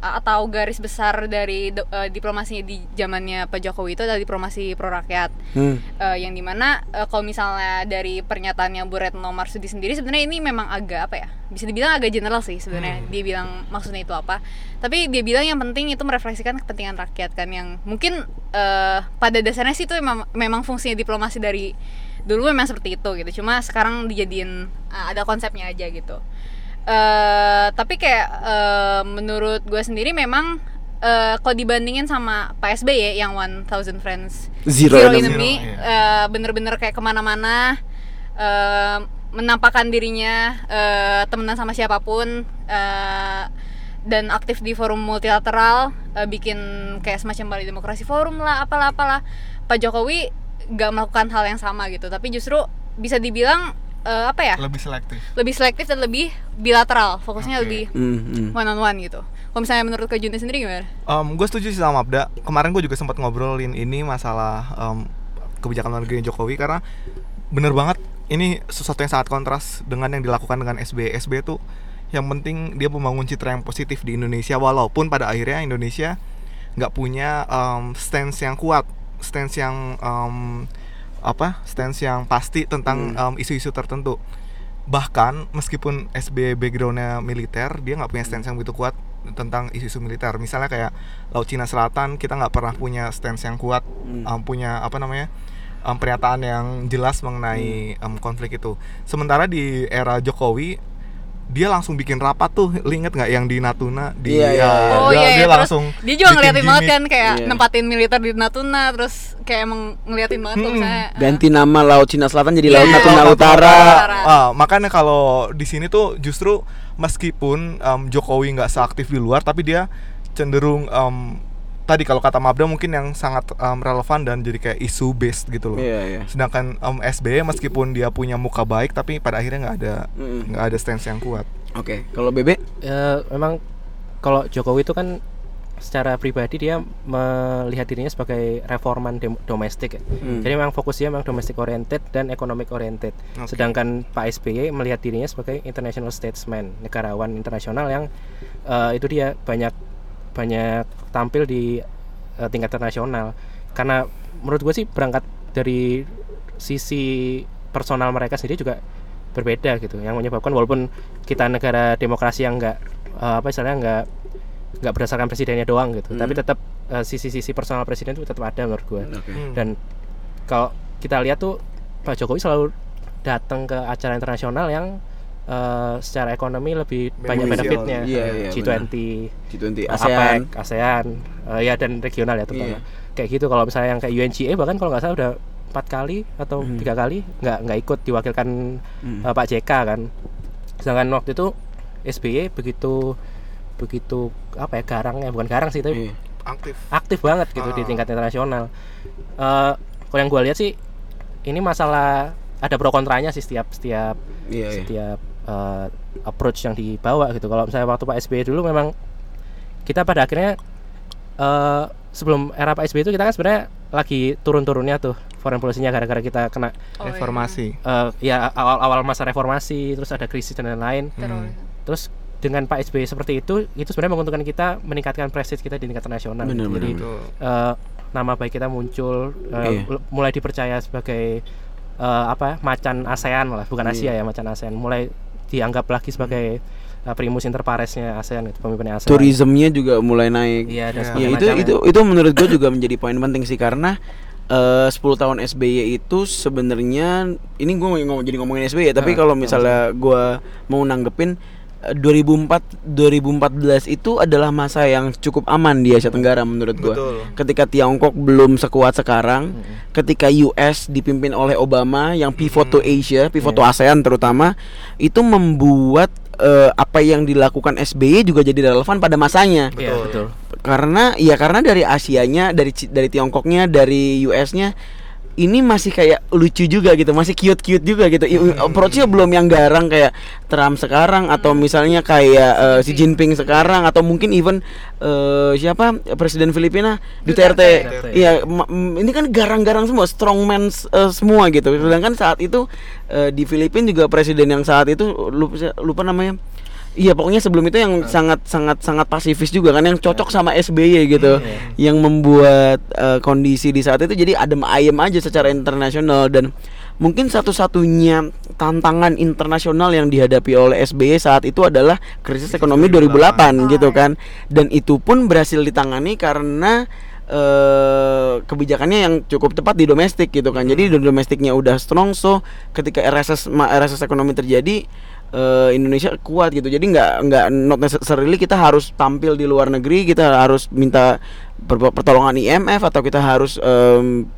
atau garis besar dari uh, diplomasinya di zamannya Pak Jokowi itu adalah diplomasi pro rakyat. Hmm. Uh, yang di mana uh, kalau misalnya dari pernyataannya Bu Retno Marsudi sendiri sebenarnya ini memang agak apa ya bisa dibilang agak general sih sebenarnya. Dia bilang maksudnya itu apa. Tapi dia bilang yang penting itu merefleksikan kepentingan rakyat kan yang mungkin uh, pada dasarnya sih itu memang, memang fungsinya diplomasi dari dulu memang seperti itu gitu. Cuma sekarang dijadiin uh, ada konsepnya aja gitu eh tapi kayak uh, menurut gue sendiri memang uh, kalau dibandingin sama Pak SBY yang 1000 Friends. Zero Zero enemy. Enemy Zero, eh, bener-bener kayak ke mana-mana eh, menampakkan dirinya eh, temenan sama siapa pun eh, dan aktif di forum multilateral eh, bikin kayak semacam Bali Demokrasi Forum lah apalah apalah. Pak Jokowi nggak melakukan hal yang sama gitu tapi justru bisa dibilang eh, apa ya lebih selektif lebih selektif dan lebih bilateral fokusnya Oke. lebih Hmm, hmm. one on one gitu kalau misalnya menurut Kak Junti sendiri gimana? gue setuju sih sama Abda. Kemarin gue juga sempat ngobrolin ini masalah em, kebijakan luar negeri Jokowi karena bener banget ini sesuatu yang sangat kontras dengan yang dilakukan dengan SBY. SBY itu yang penting dia membangun citra yang positif di Indonesia walaupun pada akhirnya Indonesia nggak punya em, stance yang kuat, stance yang em, apa? Stance yang pasti tentang em, isu-isu tertentu. Bahkan meskipun SBY backgroundnya militer, dia nggak punya stance yang begitu kuat tentang isu-isu militer. Misalnya kayak Laut Cina Selatan, kita nggak pernah punya stance yang kuat, em, punya apa namanya em, pernyataan yang jelas mengenai em, konflik itu. Sementara di era Jokowi dia langsung bikin rapat tuh, inget nggak yang di Natuna? Di, Iya, iya, ya, iya. Oh dia, iya, dia iya. Terus langsung dia juga ngeliatin banget kan kayak Iya. nempatin militer di Natuna terus kayak emang ngeliatin banget Hmm. misalnya Ganti nama Laut Cina Selatan jadi Iya. Laut Natuna Laut Utara. Utara. Ah, makanya kalau di sini tuh justru meskipun em, Jokowi nggak seaktif di luar, tapi dia cenderung em, tadi kalau kata Mabda mungkin yang sangat em, relevan dan jadi kayak isu based gitu loh. Iya, iya. Sedangkan em, SBY meskipun dia punya muka baik, tapi pada akhirnya nggak ada Mm. nggak ada stance yang kuat. Oke, kalau Bebe Ya, memang kalau Jokowi itu kan secara pribadi dia melihat dirinya sebagai reforman domestik ya. Hmm. Jadi memang fokusnya memang domestic oriented dan economic oriented. Oke. Sedangkan Pak SBY melihat dirinya sebagai international statesman, negarawan internasional yang eh, itu dia banyak banyak tampil di eh, tingkat internasional. Karena menurut gue sih berangkat dari sisi personal mereka sendiri juga berbeda gitu yang menyebabkan walaupun kita negara demokrasi yang enggak apa istilahnya enggak nggak berdasarkan presidennya doang gitu Hmm. tapi tetap eh, sisi-sisi personal presiden itu tetap ada menurut gue Oke. Hmm. dan kalau kita lihat tuh Pak Jokowi selalu datang ke acara internasional yang eh, secara ekonomi lebih banyak Beneficial. benefitnya Iya, iya, G20 G20 ASEAN ASEAN. ASEAN eh, ya dan regional ya terutama Iya. kayak gitu kalau misalnya yang kayak UNGA bahkan kalau nggak salah udah empat kali atau Hmm. tiga kali nggak nggak ikut diwakilkan Hmm. eh, Pak JK kan sedangkan waktu itu SBY begitu begitu apa ya garang ya bukan garang sih tapi Iya. Aktif. aktif banget gitu di Ah. tingkat internasional. Eh kalau yang gue lihat sih ini masalah ada pro kontranya sih setiap setiap Iya, iya. setiap eh, approach yang dibawa gitu. Kalau misalnya waktu Pak SBY dulu memang kita pada akhirnya eh sebelum era Pak SBY itu kita kan sebenarnya lagi turun-turunnya tuh foreign policy-nya gara-gara kita kena Oh, iya. Reformasi. eh, ya awal-awal masa reformasi terus ada krisis dan lain-lain. Teroris. Terus dengan Pak SBY seperti itu itu sebenarnya menguntungkan kita meningkatkan prestige kita di tingkat nasional. Bener, Jadi bener, eh, nama baik kita muncul Iya. l- mulai dipercaya sebagai eh, apa macan ASEAN lah bukan Asia ya macan ASEAN mulai dianggap lagi sebagai eh, primus inter paresnya ASEAN itu pemimpinnya ASEAN Tourismnya juga mulai naik. iya dan Iya. Ya sebagainya itu macamnya. itu itu menurut gue juga menjadi poin penting sih karena eh 10 tahun SBY itu sebenarnya ini gue ngomong jadi ngomongin SBY tapi Ah, kalau misalnya gue mau nanggepin 2004 2014 itu adalah masa yang cukup aman di Asia Tenggara menurut gue. Ketika Tiongkok belum sekuat sekarang, ketika US dipimpin oleh Obama yang pivot to Asia, pivot to ASEAN terutama, itu membuat eh, apa yang dilakukan SBY juga jadi relevan pada masanya. Iya, Betul. betul karena ya karena dari Asianya dari dari Tiongkoknya dari US-nya ini masih kayak lucu juga gitu masih cute cute juga gitu. Approach-nya belum yang garang kayak Trump sekarang atau misalnya kayak eh, Xi Jinping sekarang atau mungkin even eh, siapa? Presiden Filipina Duterte, Duterte. iya ma- m- ini kan garang-garang semua strongman eh, semua gitu. Sedangkan saat itu eh, di Filipina juga presiden yang saat itu lupa lupa namanya Iya pokoknya sebelum itu yang sangat sangat sangat pasifis juga kan yang cocok sama SBY gitu. Yang membuat eh, kondisi di saat itu jadi adem ayem aja secara internasional dan mungkin satu-satunya tantangan internasional yang dihadapi oleh SBY saat itu adalah krisis ekonomi 2008 gitu kan. Dan itu pun berhasil ditangani karena eh kebijakannya yang cukup tepat di domestik gitu kan. Jadi di domestiknya udah strong so ketika RSS RSS ekonomi terjadi eh, Indonesia kuat gitu. Jadi nggak nggak not necessarily kita harus tampil di luar negeri, kita harus minta per- pertolongan IMF atau kita harus em,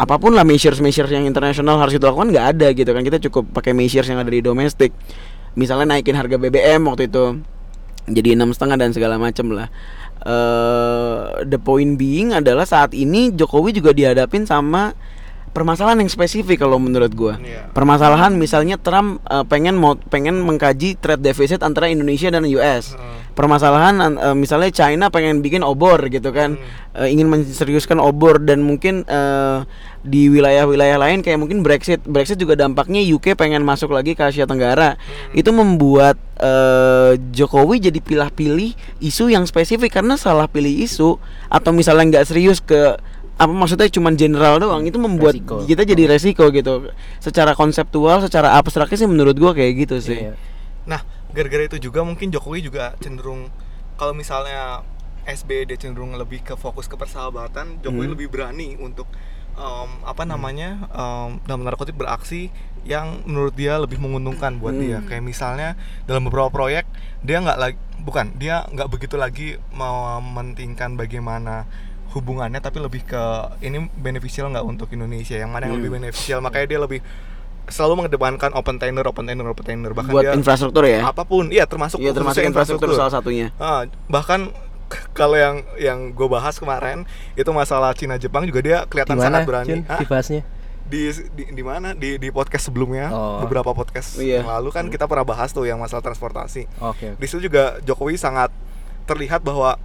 apa pun lah measures measures yang internasional harus kita lakukan nggak ada gitu kan. Kita cukup pakai measures yang ada di domestik. Misalnya naikin harga BBM waktu itu jadi enam setengah dan segala macam lah. eh the point being adalah saat ini Jokowi juga dihadapin sama permasalahan yang spesifik kalau menurut gua. Iya. Permasalahan misalnya Trump eh, pengen mau pengen mengkaji trade deficit antara Indonesia dan US. Permasalahan an- eh, misalnya China pengen bikin obor gitu kan, Eh, ingin menseriuskan obor dan mungkin eh, di wilayah-wilayah lain kayak mungkin Brexit. Brexit juga dampaknya UK pengen masuk lagi ke Asia Tenggara. Itu membuat eh, Jokowi jadi pilah-pilih isu yang spesifik karena salah pilih isu atau misalnya nggak serius ke apa maksudnya cuman general doang itu membuat Resiko. kita jadi resiko gitu secara konseptual secara abstraknya sih menurut gua kayak gitu sih Iya. Nah, gara-gara itu juga mungkin Jokowi juga cenderung kalau misalnya SBY dia cenderung lebih ke fokus ke persahabatan, Jokowi Hmm. lebih berani untuk em, apa namanya em, dalam tanda kutip beraksi yang menurut dia lebih menguntungkan buat Hmm. dia. Kayak misalnya dalam beberapa proyek dia nggak lagi bukan dia nggak begitu lagi mementingkan bagaimana hubungannya tapi lebih ke ini beneficial nggak untuk Indonesia? Yang mana yang Hmm. lebih beneficial? Makanya dia lebih selalu mengedepankan open tenor open tenor open tenor bahkan buat dia infrastruktur ya? Apa pun. Iya termasuk iya termasuk khususnya infrastruktur salah satunya. Ah, bahkan kalau yang yang gue bahas kemarin itu masalah Cina Jepang juga dia kelihatan Di sangat berani. Dibahasnya? di di di mana? Di di podcast sebelumnya Oh. beberapa podcast Iya. yang lalu kan kita pernah bahas tuh yang masalah transportasi. Oke. di situ juga Jokowi sangat terlihat bahwa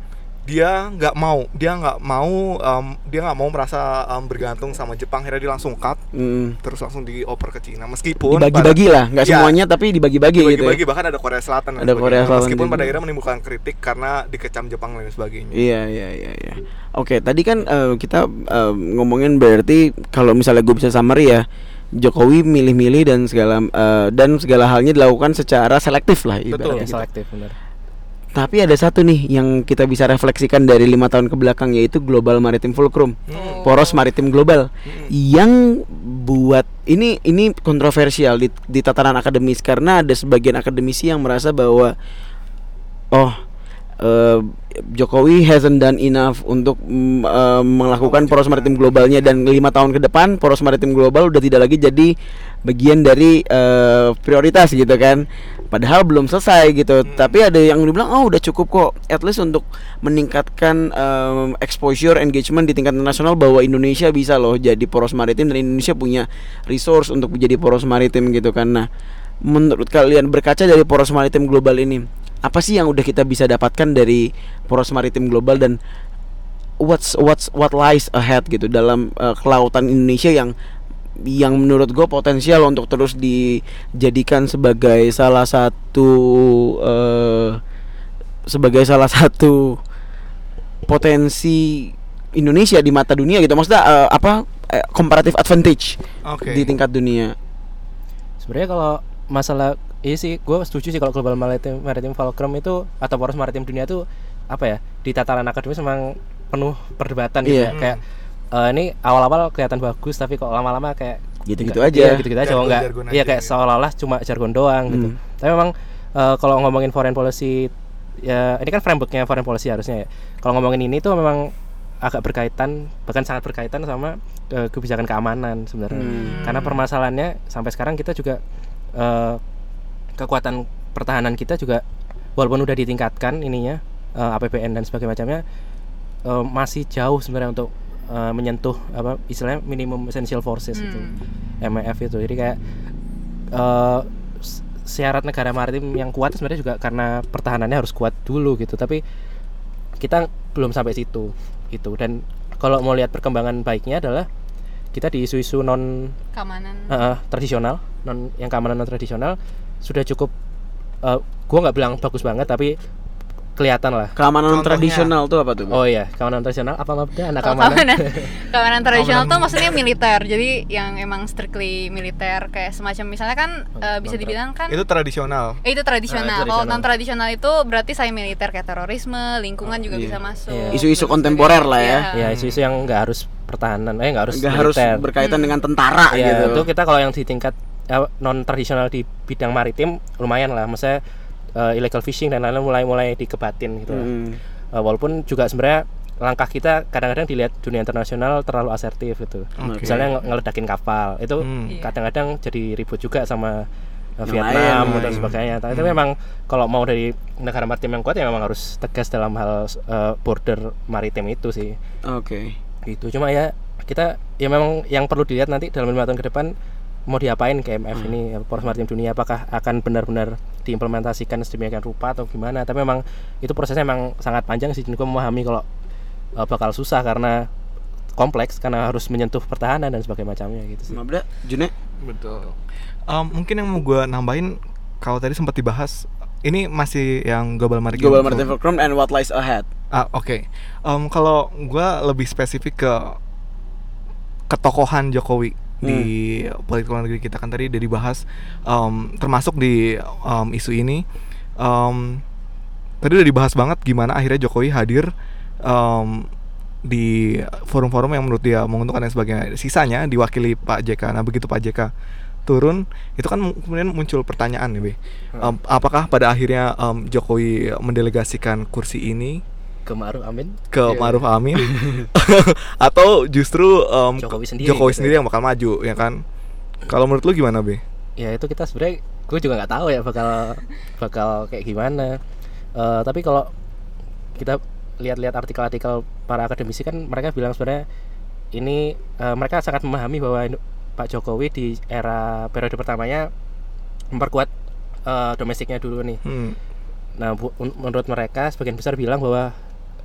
dia nggak mau dia nggak mau em, dia nggak mau merasa em, bergantung sama Jepang akhirnya dia langsung cut Hmm. terus langsung dioper ke Cina meskipun dibagi-bagi lah nggak Iya. semuanya tapi dibagi-bagi gitu ya. bagi-bagi bahkan ada Korea Selatan Ada Korea. Selatan meskipun juga. pada akhirnya menimbulkan kritik karena dikecam Jepang dan sebagainya Iya iya iya iya. Oke, tadi kan eh, kita eh, ngomongin berarti kalau misalnya gue bisa summary ya, Jokowi milih-milih dan segala eh, dan segala halnya dilakukan secara selektif lah Betul. ibaratnya Iya, gitu. selektif benar. Tapi ada satu nih yang kita bisa refleksikan dari lima tahun ke belakang yaitu Global Maritime Fulcrum, Hmm. poros maritim global, yang buat ini ini kontroversial di, di tataran akademis. Karena ada sebagian akademisi yang merasa bahwa oh eh, Jokowi hasn't done enough untuk eh, melakukan poros maritim globalnya. Dan lima tahun ke depan poros maritim global udah tidak lagi jadi bagian dari eh, prioritas gitu kan. Padahal belum selesai gitu. Tapi ada yang dibilang oh udah cukup kok. At least untuk meningkatkan em, exposure engagement di tingkat internasional bahwa Indonesia bisa loh jadi poros maritim dan Indonesia punya resource untuk menjadi poros maritim gitu kan. Nah menurut kalian berkaca dari poros maritim global ini apa sih yang udah kita bisa dapatkan dari poros maritim global dan what's what's what lies ahead gitu dalam uh, kelautan Indonesia yang yang menurut gue potensial untuk terus dijadikan sebagai salah satu eh, sebagai salah satu potensi Indonesia di mata dunia gitu maksudnya eh, apa eh, comparative advantage Oke. di tingkat dunia Sebenarnya kalau masalah ini sih gue setuju sih kalau global maritim maritim fulcrum itu atau poros maritim dunia itu apa ya di tataran akademis memang penuh perdebatan gitu Iya. ya. kayak eh, ini awal-awal kelihatan bagus tapi kok lama-lama kayak Gitu-gitu aja. iya, gitu-gitu aja kok enggak iya kayak gitu. seolah-olah cuma jargon doang gitu Hmm. tapi memang eh, kalau ngomongin foreign policy ya ini kan frameworknya foreign policy harusnya ya kalau ngomongin ini tuh memang agak berkaitan bahkan sangat berkaitan sama eh, kebijakan keamanan sebenarnya Hmm. karena permasalahannya sampai sekarang kita juga eh, kekuatan pertahanan kita juga walaupun udah ditingkatkan ininya eh, APBN dan sebagainya macamnya eh, masih jauh sebenarnya untuk eh, menyentuh apa istilahnya minimum essential forces itu MEF itu. Jadi kayak s- syarat negara maritim yang kuat sebenarnya juga karena pertahanannya harus kuat dulu gitu. Tapi kita belum sampai situ itu dan kalau mau lihat perkembangan baiknya adalah kita di isu-isu non keamanan. Eh, tradisional non yang keamanan non tradisional sudah cukup eh, gua nggak bilang bagus banget tapi kelihatan lah Keamanan Contohnya. tradisional tuh apa tuh? oh iya keamanan tradisional apa maksudnya anak Kalau keamanan keamanan, keamanan tradisional tuh maksudnya militer. Jadi yang emang strictly militer kayak semacam misalnya kan eh, bisa dibilang kan Itu tradisional. eh, itu tradisional. Ah, Kalau non tradisional itu berarti saya militer kayak terorisme, lingkungan juga iya. bisa masuk. Iya. Isu-isu kontemporer lah ya. ya isu-isu yang nggak harus pertahanan eh nggak harus Nggak harus berkaitan Hmm. dengan tentara ya gitu. itu kita kalau yang di tingkat non tradisional di bidang maritim lumayan lah maksudnya eh, illegal fishing dan lain-lain mulai mulai dikebatin gitu lah. Hmm. Eh, walaupun juga sebenarnya langkah kita kadang-kadang dilihat dunia internasional terlalu asertif gitu Oke. misalnya nge- ngeledakin kapal itu Hmm. Iya. kadang-kadang jadi ribut juga sama eh, Yang Vietnam lain, dan sebagainya tapi itu Hmm. memang kalau mau dari negara maritim yang kuat ya memang harus tegas dalam hal eh, border maritim itu sih Oke. gitu cuma ya kita ya memang yang perlu dilihat nanti dalam lima tahun ke depan mau diapain KMF Hmm. ini Poros Maritim Dunia apakah akan benar-benar diimplementasikan sedemikian rupa atau gimana tapi memang itu prosesnya memang sangat panjang sih gue memahami kalau uh, bakal susah karena kompleks karena harus menyentuh pertahanan dan sebagainya macamnya gitu sih Mabda, June. Betul. Um, mungkin yang mau gue nambahin kalau tadi sempat dibahas ini masih yang global maritime Global. Maritime Forum and what lies ahead. Ah, oke. Em, kalau gua lebih spesifik ke ketokohan Jokowi di politik luar negeri kita kan tadi udah dibahas em, termasuk di em, isu ini. Em, tadi udah dibahas banget gimana akhirnya Jokowi hadir em, di forum-forum yang menurut dia menguntungkan dan sebagainya. Sisanya diwakili Pak JK. Nah begitu Pak JK turun itu kan mu- kemudian muncul pertanyaan nih Be. Em, apakah pada akhirnya em, Jokowi mendelegasikan kursi ini ke Ma'ruf Amin ke Iya. Maruf Amin atau justru em, Jokowi sendiri Jokowi gitu sendiri ya. yang bakal maju ya kan kalau menurut lu gimana be ya itu kita sebenarnya gue juga nggak tahu ya bakal bakal kayak gimana Eh, tapi kalau kita lihat-lihat artikel-artikel para akademisi kan mereka bilang sebenarnya ini eh, mereka sangat memahami bahwa Pak Jokowi di era periode pertamanya memperkuat eh, domestiknya dulu nih. Hmm. Nah, bu- menurut mereka sebagian besar bilang bahwa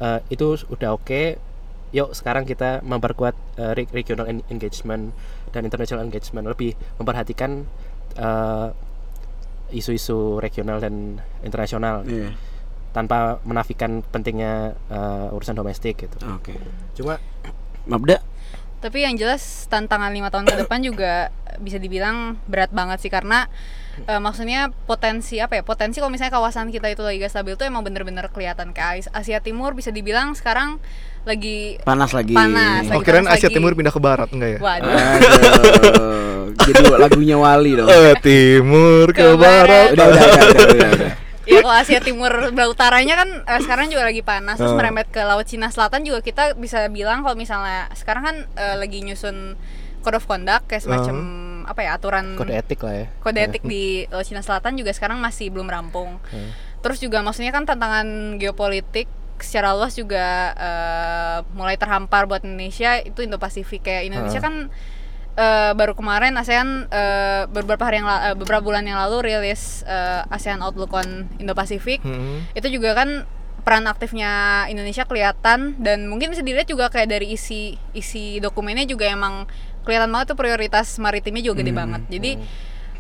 eh, itu udah oke. Yuk sekarang kita memperkuat re- regional en- engagement dan international engagement lebih memperhatikan eh, isu-isu regional dan internasional Iya. tanpa menafikan pentingnya eh, urusan domestik gitu. Oke. Cuma Mabda. Tapi yang jelas tantangan lima tahun ke depan juga bisa dibilang berat banget sih karena eh, maksudnya potensi apa ya potensi kalau misalnya kawasan kita itu lagi gak stabil itu emang bener-bener kelihatan kayak As- Asia Timur bisa dibilang sekarang lagi Panas lagi. Panas, oh lagi kirain panas Asia lagi. Timur pindah ke barat enggak ya waduh Aduh. Jadi lagunya Wali dong. Eh, timur ke, Ke barat, barat. Udah, udah, udah, udah, udah, udah. ya kalau Asia Timur belah utaranya kan eh, sekarang juga lagi panas terus Oh. merembet ke laut Cina Selatan juga kita bisa bilang kalau misalnya sekarang kan eh, lagi nyusun code of conduct kayak semacam apa ya aturan kode etik lah ya. kode etik di Laut Cina Selatan juga sekarang masih belum rampung. Hmm. Terus juga maksudnya kan tantangan geopolitik secara luas juga eh, mulai terhampar buat Indonesia itu Indo-Pasifik kayak Indonesia Hmm. kan eh, baru kemarin ASEAN eh, beberapa hari yang eh, beberapa bulan yang lalu rilis eh, ASEAN Outlook on Indo-Pasifik. Hmm. Itu juga kan peran aktifnya Indonesia kelihatan dan mungkin bisa dilihat juga kayak dari isi isi dokumennya juga emang kelihatan banget tuh prioritas maritimnya juga gede Hmm. banget. Jadi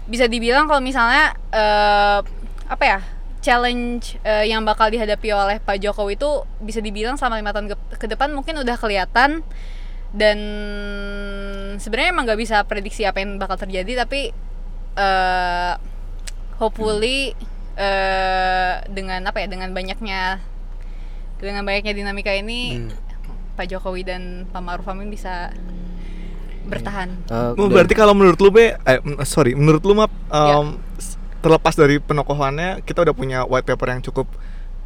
bisa dibilang kalau misalnya eh, apa ya challenge eh, yang bakal dihadapi oleh Pak Jokowi itu bisa dibilang selama lima tahun ke, ke depan mungkin udah kelihatan dan sebenarnya emang nggak bisa prediksi apa yang bakal terjadi tapi eh hopefully eh dengan apa ya dengan banyaknya dengan banyaknya dinamika ini Hmm. Pak Jokowi dan Pak Maruf Amin bisa bertahan. Eh, Oh, berarti kalau menurut lu be eh, sorry menurut lu map Ya. em, s- terlepas dari penokohannya kita udah punya white paper yang cukup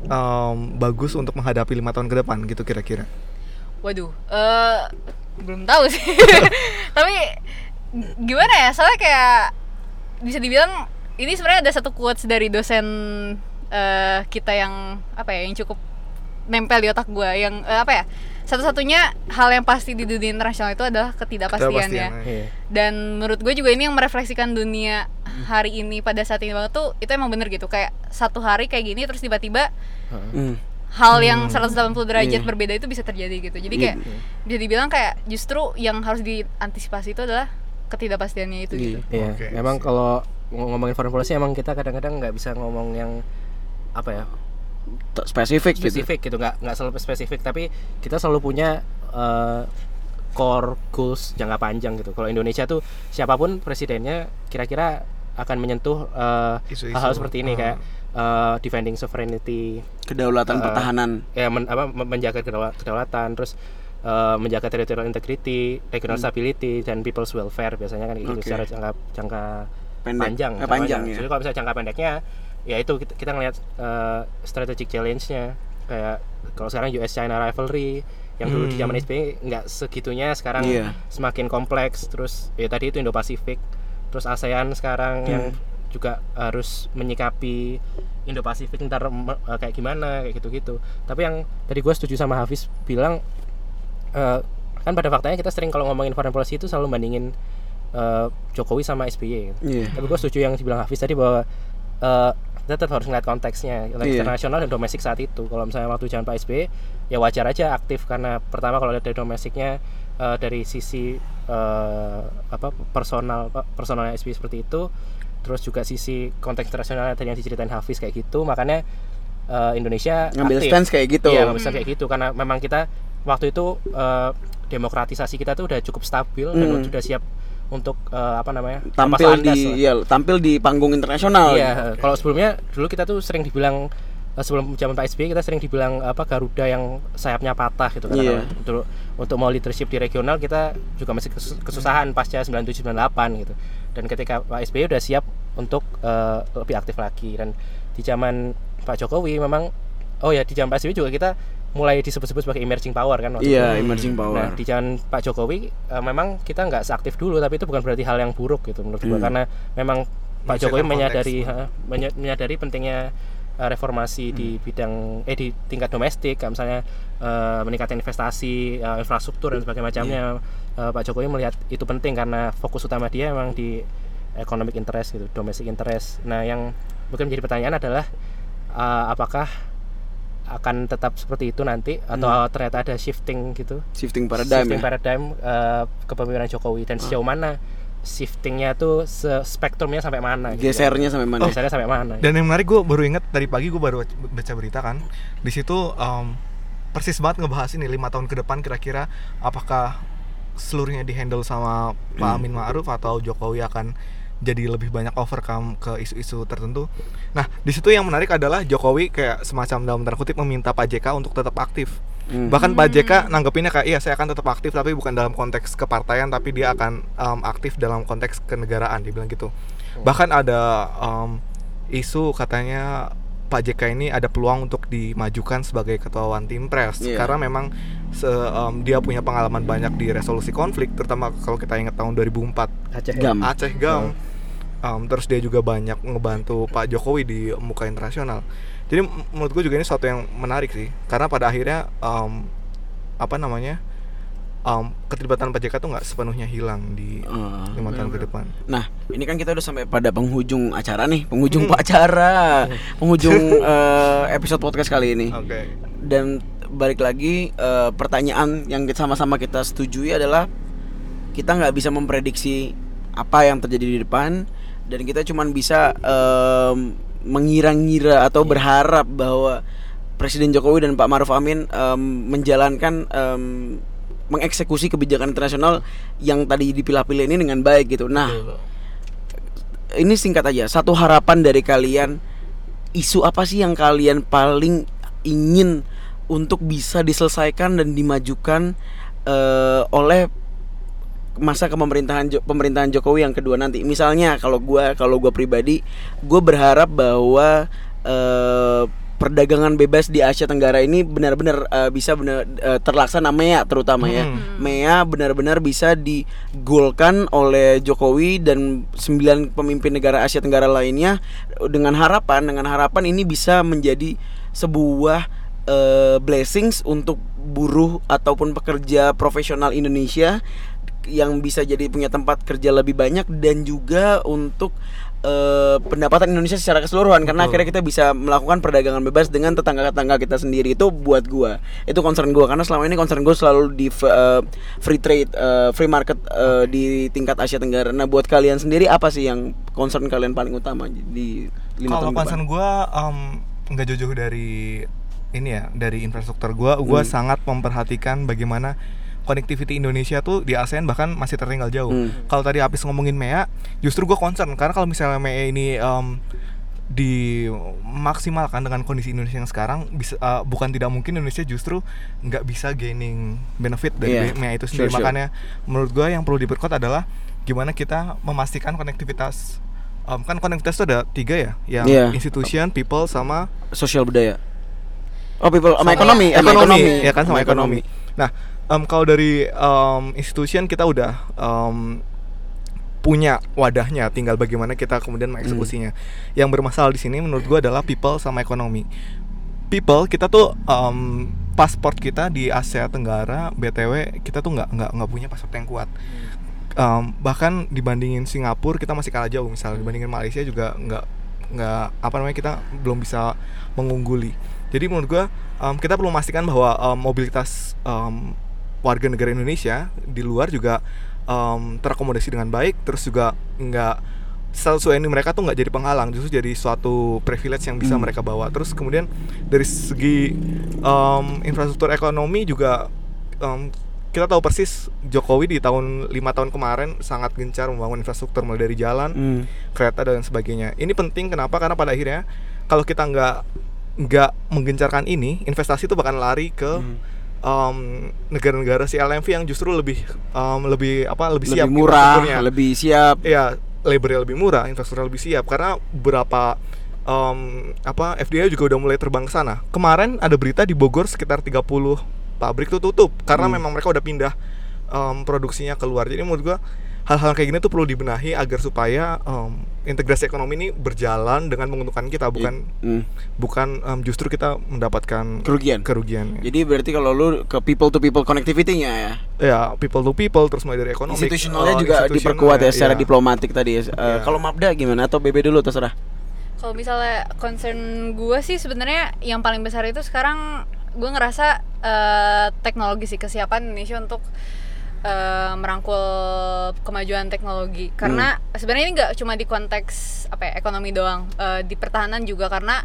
em, bagus untuk menghadapi lima tahun ke depan gitu kira-kira Waduh, eh belum tahu sih. Tapi gimana ya? Soalnya kayak bisa dibilang ini sebenarnya ada satu quotes dari dosen eh kita yang apa ya, yang cukup nempel di otak gue yang eh, apa ya? Satu-satunya hal yang pasti di dunia internasional itu adalah ketidakpastian ya. Ketidakpastian, Iya. Dan menurut gue juga ini yang merefleksikan dunia hari ini pada saat ini banget tuh itu emang bener gitu kayak satu hari kayak gini terus tiba-tiba Hmm. hal yang 180 derajat Iya. berbeda itu bisa terjadi gitu. Jadi Iya. kayak bisa dibilang kayak justru yang harus diantisipasi itu adalah ketidakpastiannya itu gitu. Iya. Iya, Oke, memang sip. kalau ng- ngomongin foreign policy emang kita kadang-kadang nggak bisa ngomong yang apa ya T- spesifik, gitu. spesifik gitu nggak nggak selalu spesifik tapi kita selalu punya eh, core goals jangka panjang gitu kalau Indonesia tuh siapa pun presidennya kira-kira akan menyentuh eh, hal-hal seperti ini Ah. kayak eh, defending sovereignty Kedaulatan Eh, pertahanan. ya men- apa, men- menjaga kedaula- kedaulatan terus eh, menjaga territorial integrity, regional stability dan people's welfare biasanya kan gitu Hmm. Oke. secara jangka jangka Pendek. panjang. Eh, jangka panjang, ya. Jadi kalau misalnya jangka pendeknya ya itu kita, kita ngelihat eh, strategic challenge-nya kayak kalau sekarang US China rivalry yang dulu di Hmm. zaman SBY nggak segitunya sekarang Iya. semakin kompleks terus ya tadi itu Indo-Pasifik terus ASEAN sekarang Hmm. yang juga harus menyikapi Indo-Pasifik ntar me- eh, kayak gimana kayak gitu-gitu tapi yang tadi gue setuju sama Hafiz bilang eh, kan pada faktanya kita sering kalau ngomongin foreign policy itu selalu bandingin eh, Jokowi sama SBY gitu. Iya. tapi gue setuju yang dibilang Hafiz tadi bahwa eh, kita tetap harus ngeliat konteksnya Iya. internasional dan domestik saat itu kalau misalnya waktu zaman Pak SBY ya wajar aja aktif karena pertama kalau lihat dari domestiknya eh, dari sisi eh, apa personal personalnya SBY seperti itu terus juga sisi konteks internasional tadi yang diceritain Hafiz kayak gitu makanya eh, Indonesia Ngambil aktif. stance kayak gitu. Iya, ngambil stance kayak gitu karena memang kita waktu itu eh, demokratisasi kita tuh udah cukup stabil dan Hmm. sudah siap untuk eh, apa namanya tampil di ya tampil di panggung internasional. Iya, kalau sebelumnya dulu kita tuh sering dibilang eh, sebelum zaman Pak SBY kita sering dibilang apa Garuda yang sayapnya patah gitu kan. Iya. Untuk untuk mau leadership di regional kita juga masih kesus- kesusahan pasca 97 98 gitu. Dan ketika Pak SBY udah siap untuk eh, lebih aktif lagi dan di zaman Pak Jokowi memang oh ya di zaman Pak SBY juga kita mulai disebut-sebut sebagai emerging power kan waktu Iya, itu. emerging Nah, power. di zaman Pak Jokowi eh, memang kita nggak seaktif dulu, tapi itu bukan berarti hal yang buruk gitu menurut gua Hmm. karena memang Pak Jokowi menyadari menye- menyadari pentingnya eh, reformasi di bidang eh di tingkat domestik, kayak misalnya eh, meningkatkan investasi, eh, infrastruktur dan sebagainya macamnya. Eh, Pak Jokowi melihat itu penting karena fokus utama dia memang di economic interest gitu, domestic interest. Nah, yang mungkin menjadi pertanyaan adalah eh, apakah akan tetap seperti itu nanti atau ternyata ada shifting gitu Shifting paradigm shifting ya. paradigm eh, kepemimpinan Jokowi dan sejauh mana shiftingnya tuh se spektrumnya sampai mana gitu ya. Gesernya sampai mana? gesernya sampai mana Dan yang menarik gue baru inget tadi pagi gue baru baca berita kan di situ em, persis banget ngebahas ini lima tahun ke depan kira-kira apakah seluruhnya dihandle sama Pak Hmm. Amin Ma'ruf atau Jokowi akan jadi lebih banyak overcome ke isu-isu tertentu. Nah di situ yang menarik adalah Jokowi kayak semacam dalam tanda kutip meminta Pak JK untuk tetap aktif. Hmm. Bahkan Pak JK nanggepinnya kayak iya saya akan tetap aktif tapi bukan dalam konteks kepartaian tapi dia akan em, aktif dalam konteks kenegaraan dia bilang gitu. Bahkan ada em, isu katanya Pak JK ini ada peluang untuk dimajukan sebagai ketua One Team Press Iya. karena memang se- em, dia punya pengalaman banyak di resolusi konflik terutama kalau kita ingat tahun 2004 Aceh Gam. Aceh Gam. Um, terus dia juga banyak ngebantu Pak Jokowi di muka internasional. Jadi menurut gue juga ini suatu yang menarik sih, karena pada akhirnya um, apa namanya um, keterlibatan Pak JK tuh nggak sepenuhnya hilang di Ah, lima tahun ke depan. Nah, ini kan kita udah sampai pada penghujung acara nih, penghujung acara, penghujung eh, episode podcast kali ini. Oke. Dan balik lagi eh, pertanyaan yang kita- sama-sama kita setujui adalah kita nggak bisa memprediksi apa yang terjadi di depan dan kita cuman bisa em, mengira-ngira atau berharap bahwa Presiden Jokowi dan Pak Maruf Amin em, menjalankan em, mengeksekusi kebijakan internasional yang tadi dipilah-pilih ini dengan baik gitu. Nah, ini singkat aja. Satu harapan dari kalian isu apa sih yang kalian paling ingin untuk bisa diselesaikan dan dimajukan eh, oleh masa kepemerintahan pemerintahan Jokowi yang kedua nanti. Misalnya kalau gua kalau gua pribadi gue berharap bahwa eh, perdagangan bebas di Asia Tenggara ini benar-benar eh, bisa benar eh, terlaksana MEA terutama ya. Hmm. MEA benar-benar bisa digolkan oleh Jokowi dan sembilan pemimpin negara Asia Tenggara lainnya dengan harapan dengan harapan ini bisa menjadi sebuah eh, blessings untuk buruh ataupun pekerja profesional Indonesia yang bisa jadi punya tempat kerja lebih banyak dan juga untuk eh, pendapatan Indonesia secara keseluruhan. Karena akhirnya kita bisa melakukan perdagangan bebas dengan tetangga-tetangga kita sendiri itu buat gua. Itu concern gua. Karena selama ini concern gua selalu di eh, free trade eh, free market eh, di tingkat Asia Tenggara. Nah buat kalian sendiri apa sih yang concern kalian paling utama di lima Kalau tahun depan concern gue, um, nggak jauh-jauh dari ini ya dari infrastruktur gua. Gua Hmm. sangat memperhatikan bagaimana connectivity Indonesia tuh di ASEAN bahkan masih tertinggal jauh. Hmm. Kalau tadi Apis ngomongin MEA, justru gua concern karena kalau misalnya MEA ini em, dimaksimalkan dengan kondisi Indonesia yang sekarang bisa eh, bukan tidak mungkin Indonesia justru nggak bisa gaining benefit dari Iya, MEA itu sure, sendiri. sure. Makanya menurut gua yang perlu diperkuat adalah gimana kita memastikan konektivitas em, kan konektivitas itu ada tiga ya, yang Iya. institution, people, sama Sosial budaya. Oh, people sama Sama ekonomi, sama ekonomi, ekonomi. ya kan sama ekonomi. Nah, em, kalau dari em, institution kita udah em, punya wadahnya, tinggal bagaimana kita kemudian mengeksekusinya. Yang bermasalah di sini menurut gua adalah people sama ekonomi. People kita tuh em, pasport kita di Asia Tenggara, btw kita tuh nggak nggak nggak punya pasport yang kuat. Em, bahkan dibandingin Singapura kita masih kalah jauh misalnya dibandingin Malaysia juga nggak nggak apa namanya kita belum bisa mengungguli jadi menurut gua em, kita perlu memastikan bahwa em, mobilitas em, warga negara Indonesia di luar juga em, terakomodasi dengan baik terus juga nggak status WNI mereka tuh nggak jadi penghalang justru jadi suatu privilege yang bisa Hmm. mereka bawa terus kemudian dari segi em, infrastruktur ekonomi juga em, kita tahu persis Jokowi di tahun lima tahun kemarin sangat gencar membangun infrastruktur mulai dari jalan Hmm. kereta dan sebagainya. Ini penting kenapa? Karena pada akhirnya kalau kita nggak nggak menggencarkan ini, investasi itu bakal lari ke Hmm. Em, negara-negara si LMV yang justru lebih em, lebih apa lebih, siap Lebih murah, lebih siap. ya labornya lebih murah, infrastruktur lebih siap karena beberapa em, apa FDA juga udah mulai terbang ke sana. Kemarin ada berita di Bogor sekitar 30 pabrik tuh tutup karena Hmm. memang mereka udah pindah em, produksinya keluar. Jadi menurut gua hal-hal kayak gini tuh perlu dibenahi agar supaya em, integrasi ekonomi ini berjalan dengan menguntungkan kita bukan Hmm. bukan em, justru kita mendapatkan Kerugian. kerugian. Jadi berarti kalau lu ke people to people connectivity-nya ya. ya people to people terus mulai dari ekonomi Institusionalnya eh, juga diperkuat ya secara iya. diplomatik tadi. ya. Eh, Iya. Kalau Mabda gimana atau BB dulu terserah. Kalau misalnya concern gue sih sebenarnya yang paling besar itu sekarang gue ngerasa eh, teknologi sih kesiapan Indonesia untuk eh, merangkul kemajuan teknologi. Karena sebenarnya ini nggak cuma di konteks apa ya ekonomi doang eh, di pertahanan juga. Karena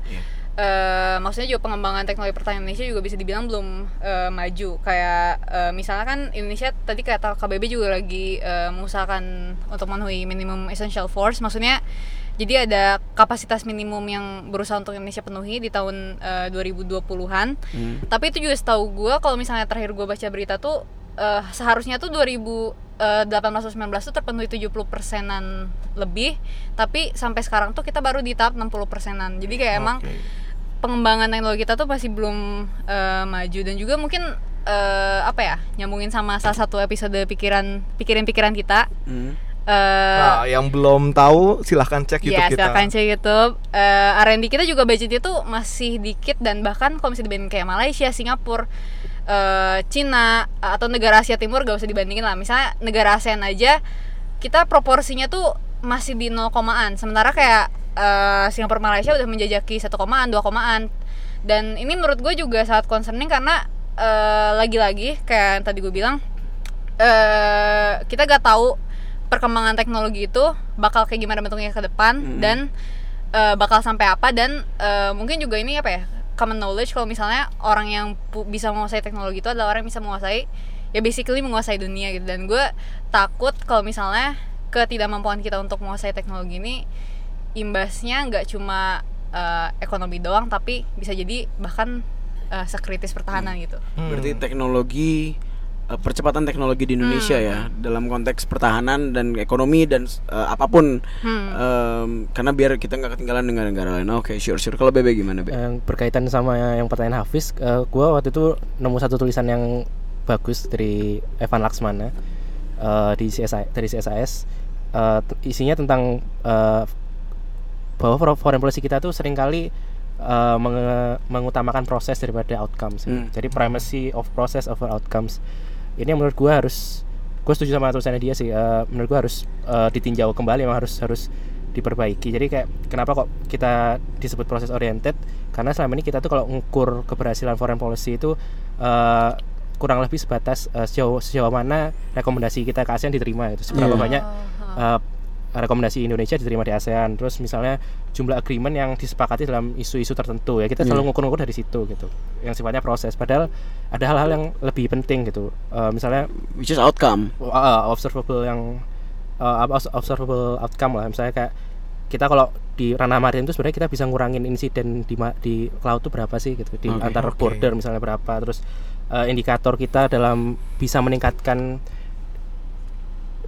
eh, maksudnya juga pengembangan teknologi pertahanan Indonesia juga bisa dibilang belum eh, maju. Kayak eh, misalnya kan Indonesia tadi kata KBB juga lagi eh, mengusahakan untuk memenuhi minimum essential force. Maksudnya jadi ada kapasitas minimum yang berusaha untuk Indonesia penuhi di tahun eh, 2020-an Hmm. tapi itu juga setahu gue kalau misalnya terakhir gue baca berita tuh eh, seharusnya tuh 2018 19 tuh terpenuhi 70 persenan lebih tapi sampai sekarang tuh kita baru di tahap 60 persenan jadi kayak emang Oke. pengembangan teknologi kita tuh masih belum eh, maju dan juga mungkin eh, apa ya nyambungin sama salah satu episode pikiran pikiran-pikiran kita Hmm. eh, Nah, yang belum tahu silahkan cek YouTube Ya kita. silakan cek YouTube. Eh, R&D kita juga budgetnya tuh masih dikit dan bahkan kalau misalnya dibandingin kayak Malaysia, Singapura, eh, Cina atau negara Asia Timur gak usah dibandingin lah. Misalnya negara ASEAN aja kita proporsinya tuh masih di 0 komaan. Sementara kayak eh, Singapura, Malaysia udah menjajaki 1 komaan, 2 komaan. Dan ini menurut gue juga sangat concerning karena eh, lagi-lagi kayak yang tadi gue bilang eh kita gak tahu perkembangan teknologi itu bakal kayak gimana bentuknya ke depan Mm. dan eh, bakal sampai apa dan eh, mungkin juga ini apa ya common knowledge kalau misalnya orang yang pu- bisa menguasai teknologi itu adalah orang yang bisa menguasai ya basically menguasai dunia gitu. Dan gue takut kalau misalnya ketidakmampuan kita untuk menguasai teknologi ini imbasnya nggak cuma eh, ekonomi doang tapi bisa jadi bahkan eh, sekritis pertahanan gitu. Hmm. Berarti teknologi eh, percepatan teknologi di Indonesia Hmm. ya dalam konteks pertahanan dan ekonomi dan eh, apa pun Hmm. em, karena biar kita nggak ketinggalan dengan negara lain. Oke, sure sure. Kalau BB gimana, Be? yang berkaitan sama yang pertanyaan Hafiz, eh, gua waktu itu nemu satu tulisan yang bagus dari Evan Laksmana eh, di CSI, dari CSIS. Eh, t- isinya tentang eh, bahwa for- foreign policy kita tuh sering kali eh, menge- mengutamakan proses daripada outcomes. Hmm. Jadi primacy of process over outcomes. Ini yang menurut gua harus gue setuju sama tulisannya dia sih. eh, menurut gua harus eh, ditinjau kembali, emang harus harus diperbaiki. Jadi kayak kenapa kok kita disebut proses oriented? Karena selama ini kita tuh kalau ngukur keberhasilan foreign policy itu eh, kurang lebih sebatas eh, sejauh sejauh mana rekomendasi kita ke ASEAN diterima itu seberapa Iya. banyak eh, rekomendasi Indonesia diterima di ASEAN terus misalnya jumlah agreement yang disepakati dalam isu-isu tertentu ya kita Iya. selalu ngukur-ngukur dari situ gitu yang sifatnya proses padahal ada hal-hal yang lebih penting gitu Eh, misalnya which is outcome uh, observable yang uh, observable outcome lah misalnya kayak kita kalau di ranah maritim itu sebenarnya kita bisa ngurangin insiden di di laut itu berapa sih gitu di Oke. antar Oke. border misalnya berapa terus uh, indikator kita dalam bisa meningkatkan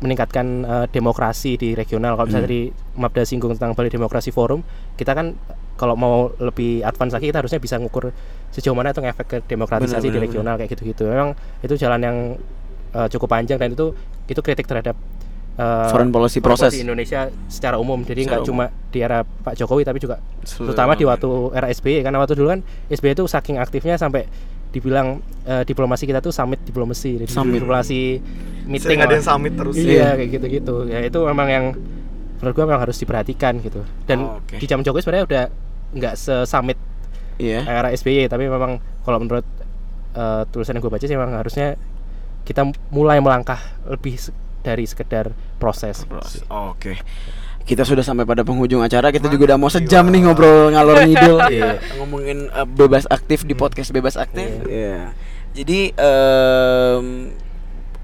meningkatkan uh, demokrasi di regional. Kalau misalnya Hmm. tadi Mabda singgung tentang Bali Demokrasi Forum kita kan kalau mau lebih advance lagi kita harusnya bisa ngukur sejauh mana itu ngefek ke demokratisasi Benar, di benar, regional kayak gitu-gitu. Memang itu jalan yang uh, cukup panjang dan itu itu kritik terhadap uh, Foreign policy proses. Indonesia secara umum. Jadi nggak cuma di era Pak Jokowi tapi juga Seluruh terutama di waktu era SBY karena waktu dulu kan SBY itu saking aktifnya sampai dibilang eh, diplomasi kita tuh summit diplomasi jadi Summit. diplomasi meeting ada yang summit terus iya kayak gitu-gitu ya itu memang yang menurut gua memang harus diperhatikan gitu dan Oh, oke. di zaman Jokowi sebenarnya udah nggak se-summit Iya. era SBY tapi memang kalau menurut eh, tulisan yang gue baca sih memang harusnya kita mulai melangkah lebih se- dari sekedar proses Proses. Oke. Kita sudah sampai pada penghujung acara. Kita juga udah mau sejam nih ngobrol ngalor ngidul. Iya. Ngomongin uh, bebas aktif di podcast bebas aktif. Iya. Jadi em,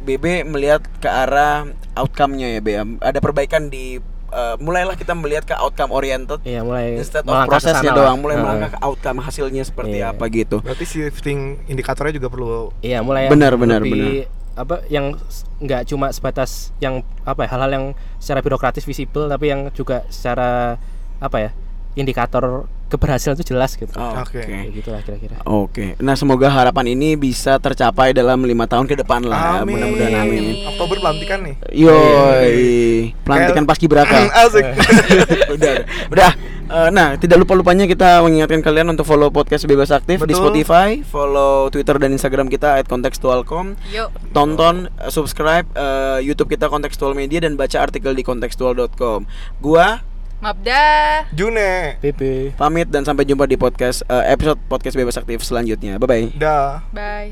BB melihat ke arah outcome-nya ya, BM. Ada perbaikan di uh, mulailah kita melihat ke outcome oriented Iya mulai instead of prosesnya doang, mulai Heeh. melangkah ke outcome hasilnya seperti Iya. apa gitu. berarti shifting indikatornya juga perlu Iya mulai Benar, benar, lebih, apa yang nggak cuma sebatas yang apa ya hal-hal yang secara birokratis visible tapi yang juga secara apa ya indikator keberhasilan itu jelas gitu. Oke. Kayak gitulah kira-kira. Oke. Nah, semoga harapan ini bisa tercapai dalam lima tahun ke depan lah. Amin. Mudah-mudahan amin. Oktober pelantikan nih Yoi, pelantikan Kayak- paskibraka. asik udah, udah. Eh, nah, tidak lupa lupanya kita mengingatkan kalian untuk follow podcast Bebas Aktif di Betul. Spotify, follow Twitter dan Instagram kita @kontekstualcom, Yuk. tonton, eh, subscribe eh, YouTube kita Kontekstual Media dan baca artikel di kontekstual.com. Gua Mabda. June PP. pamit dan sampai jumpa di podcast eh, episode podcast Bebas Aktif selanjutnya. Bye bye. dah Bye.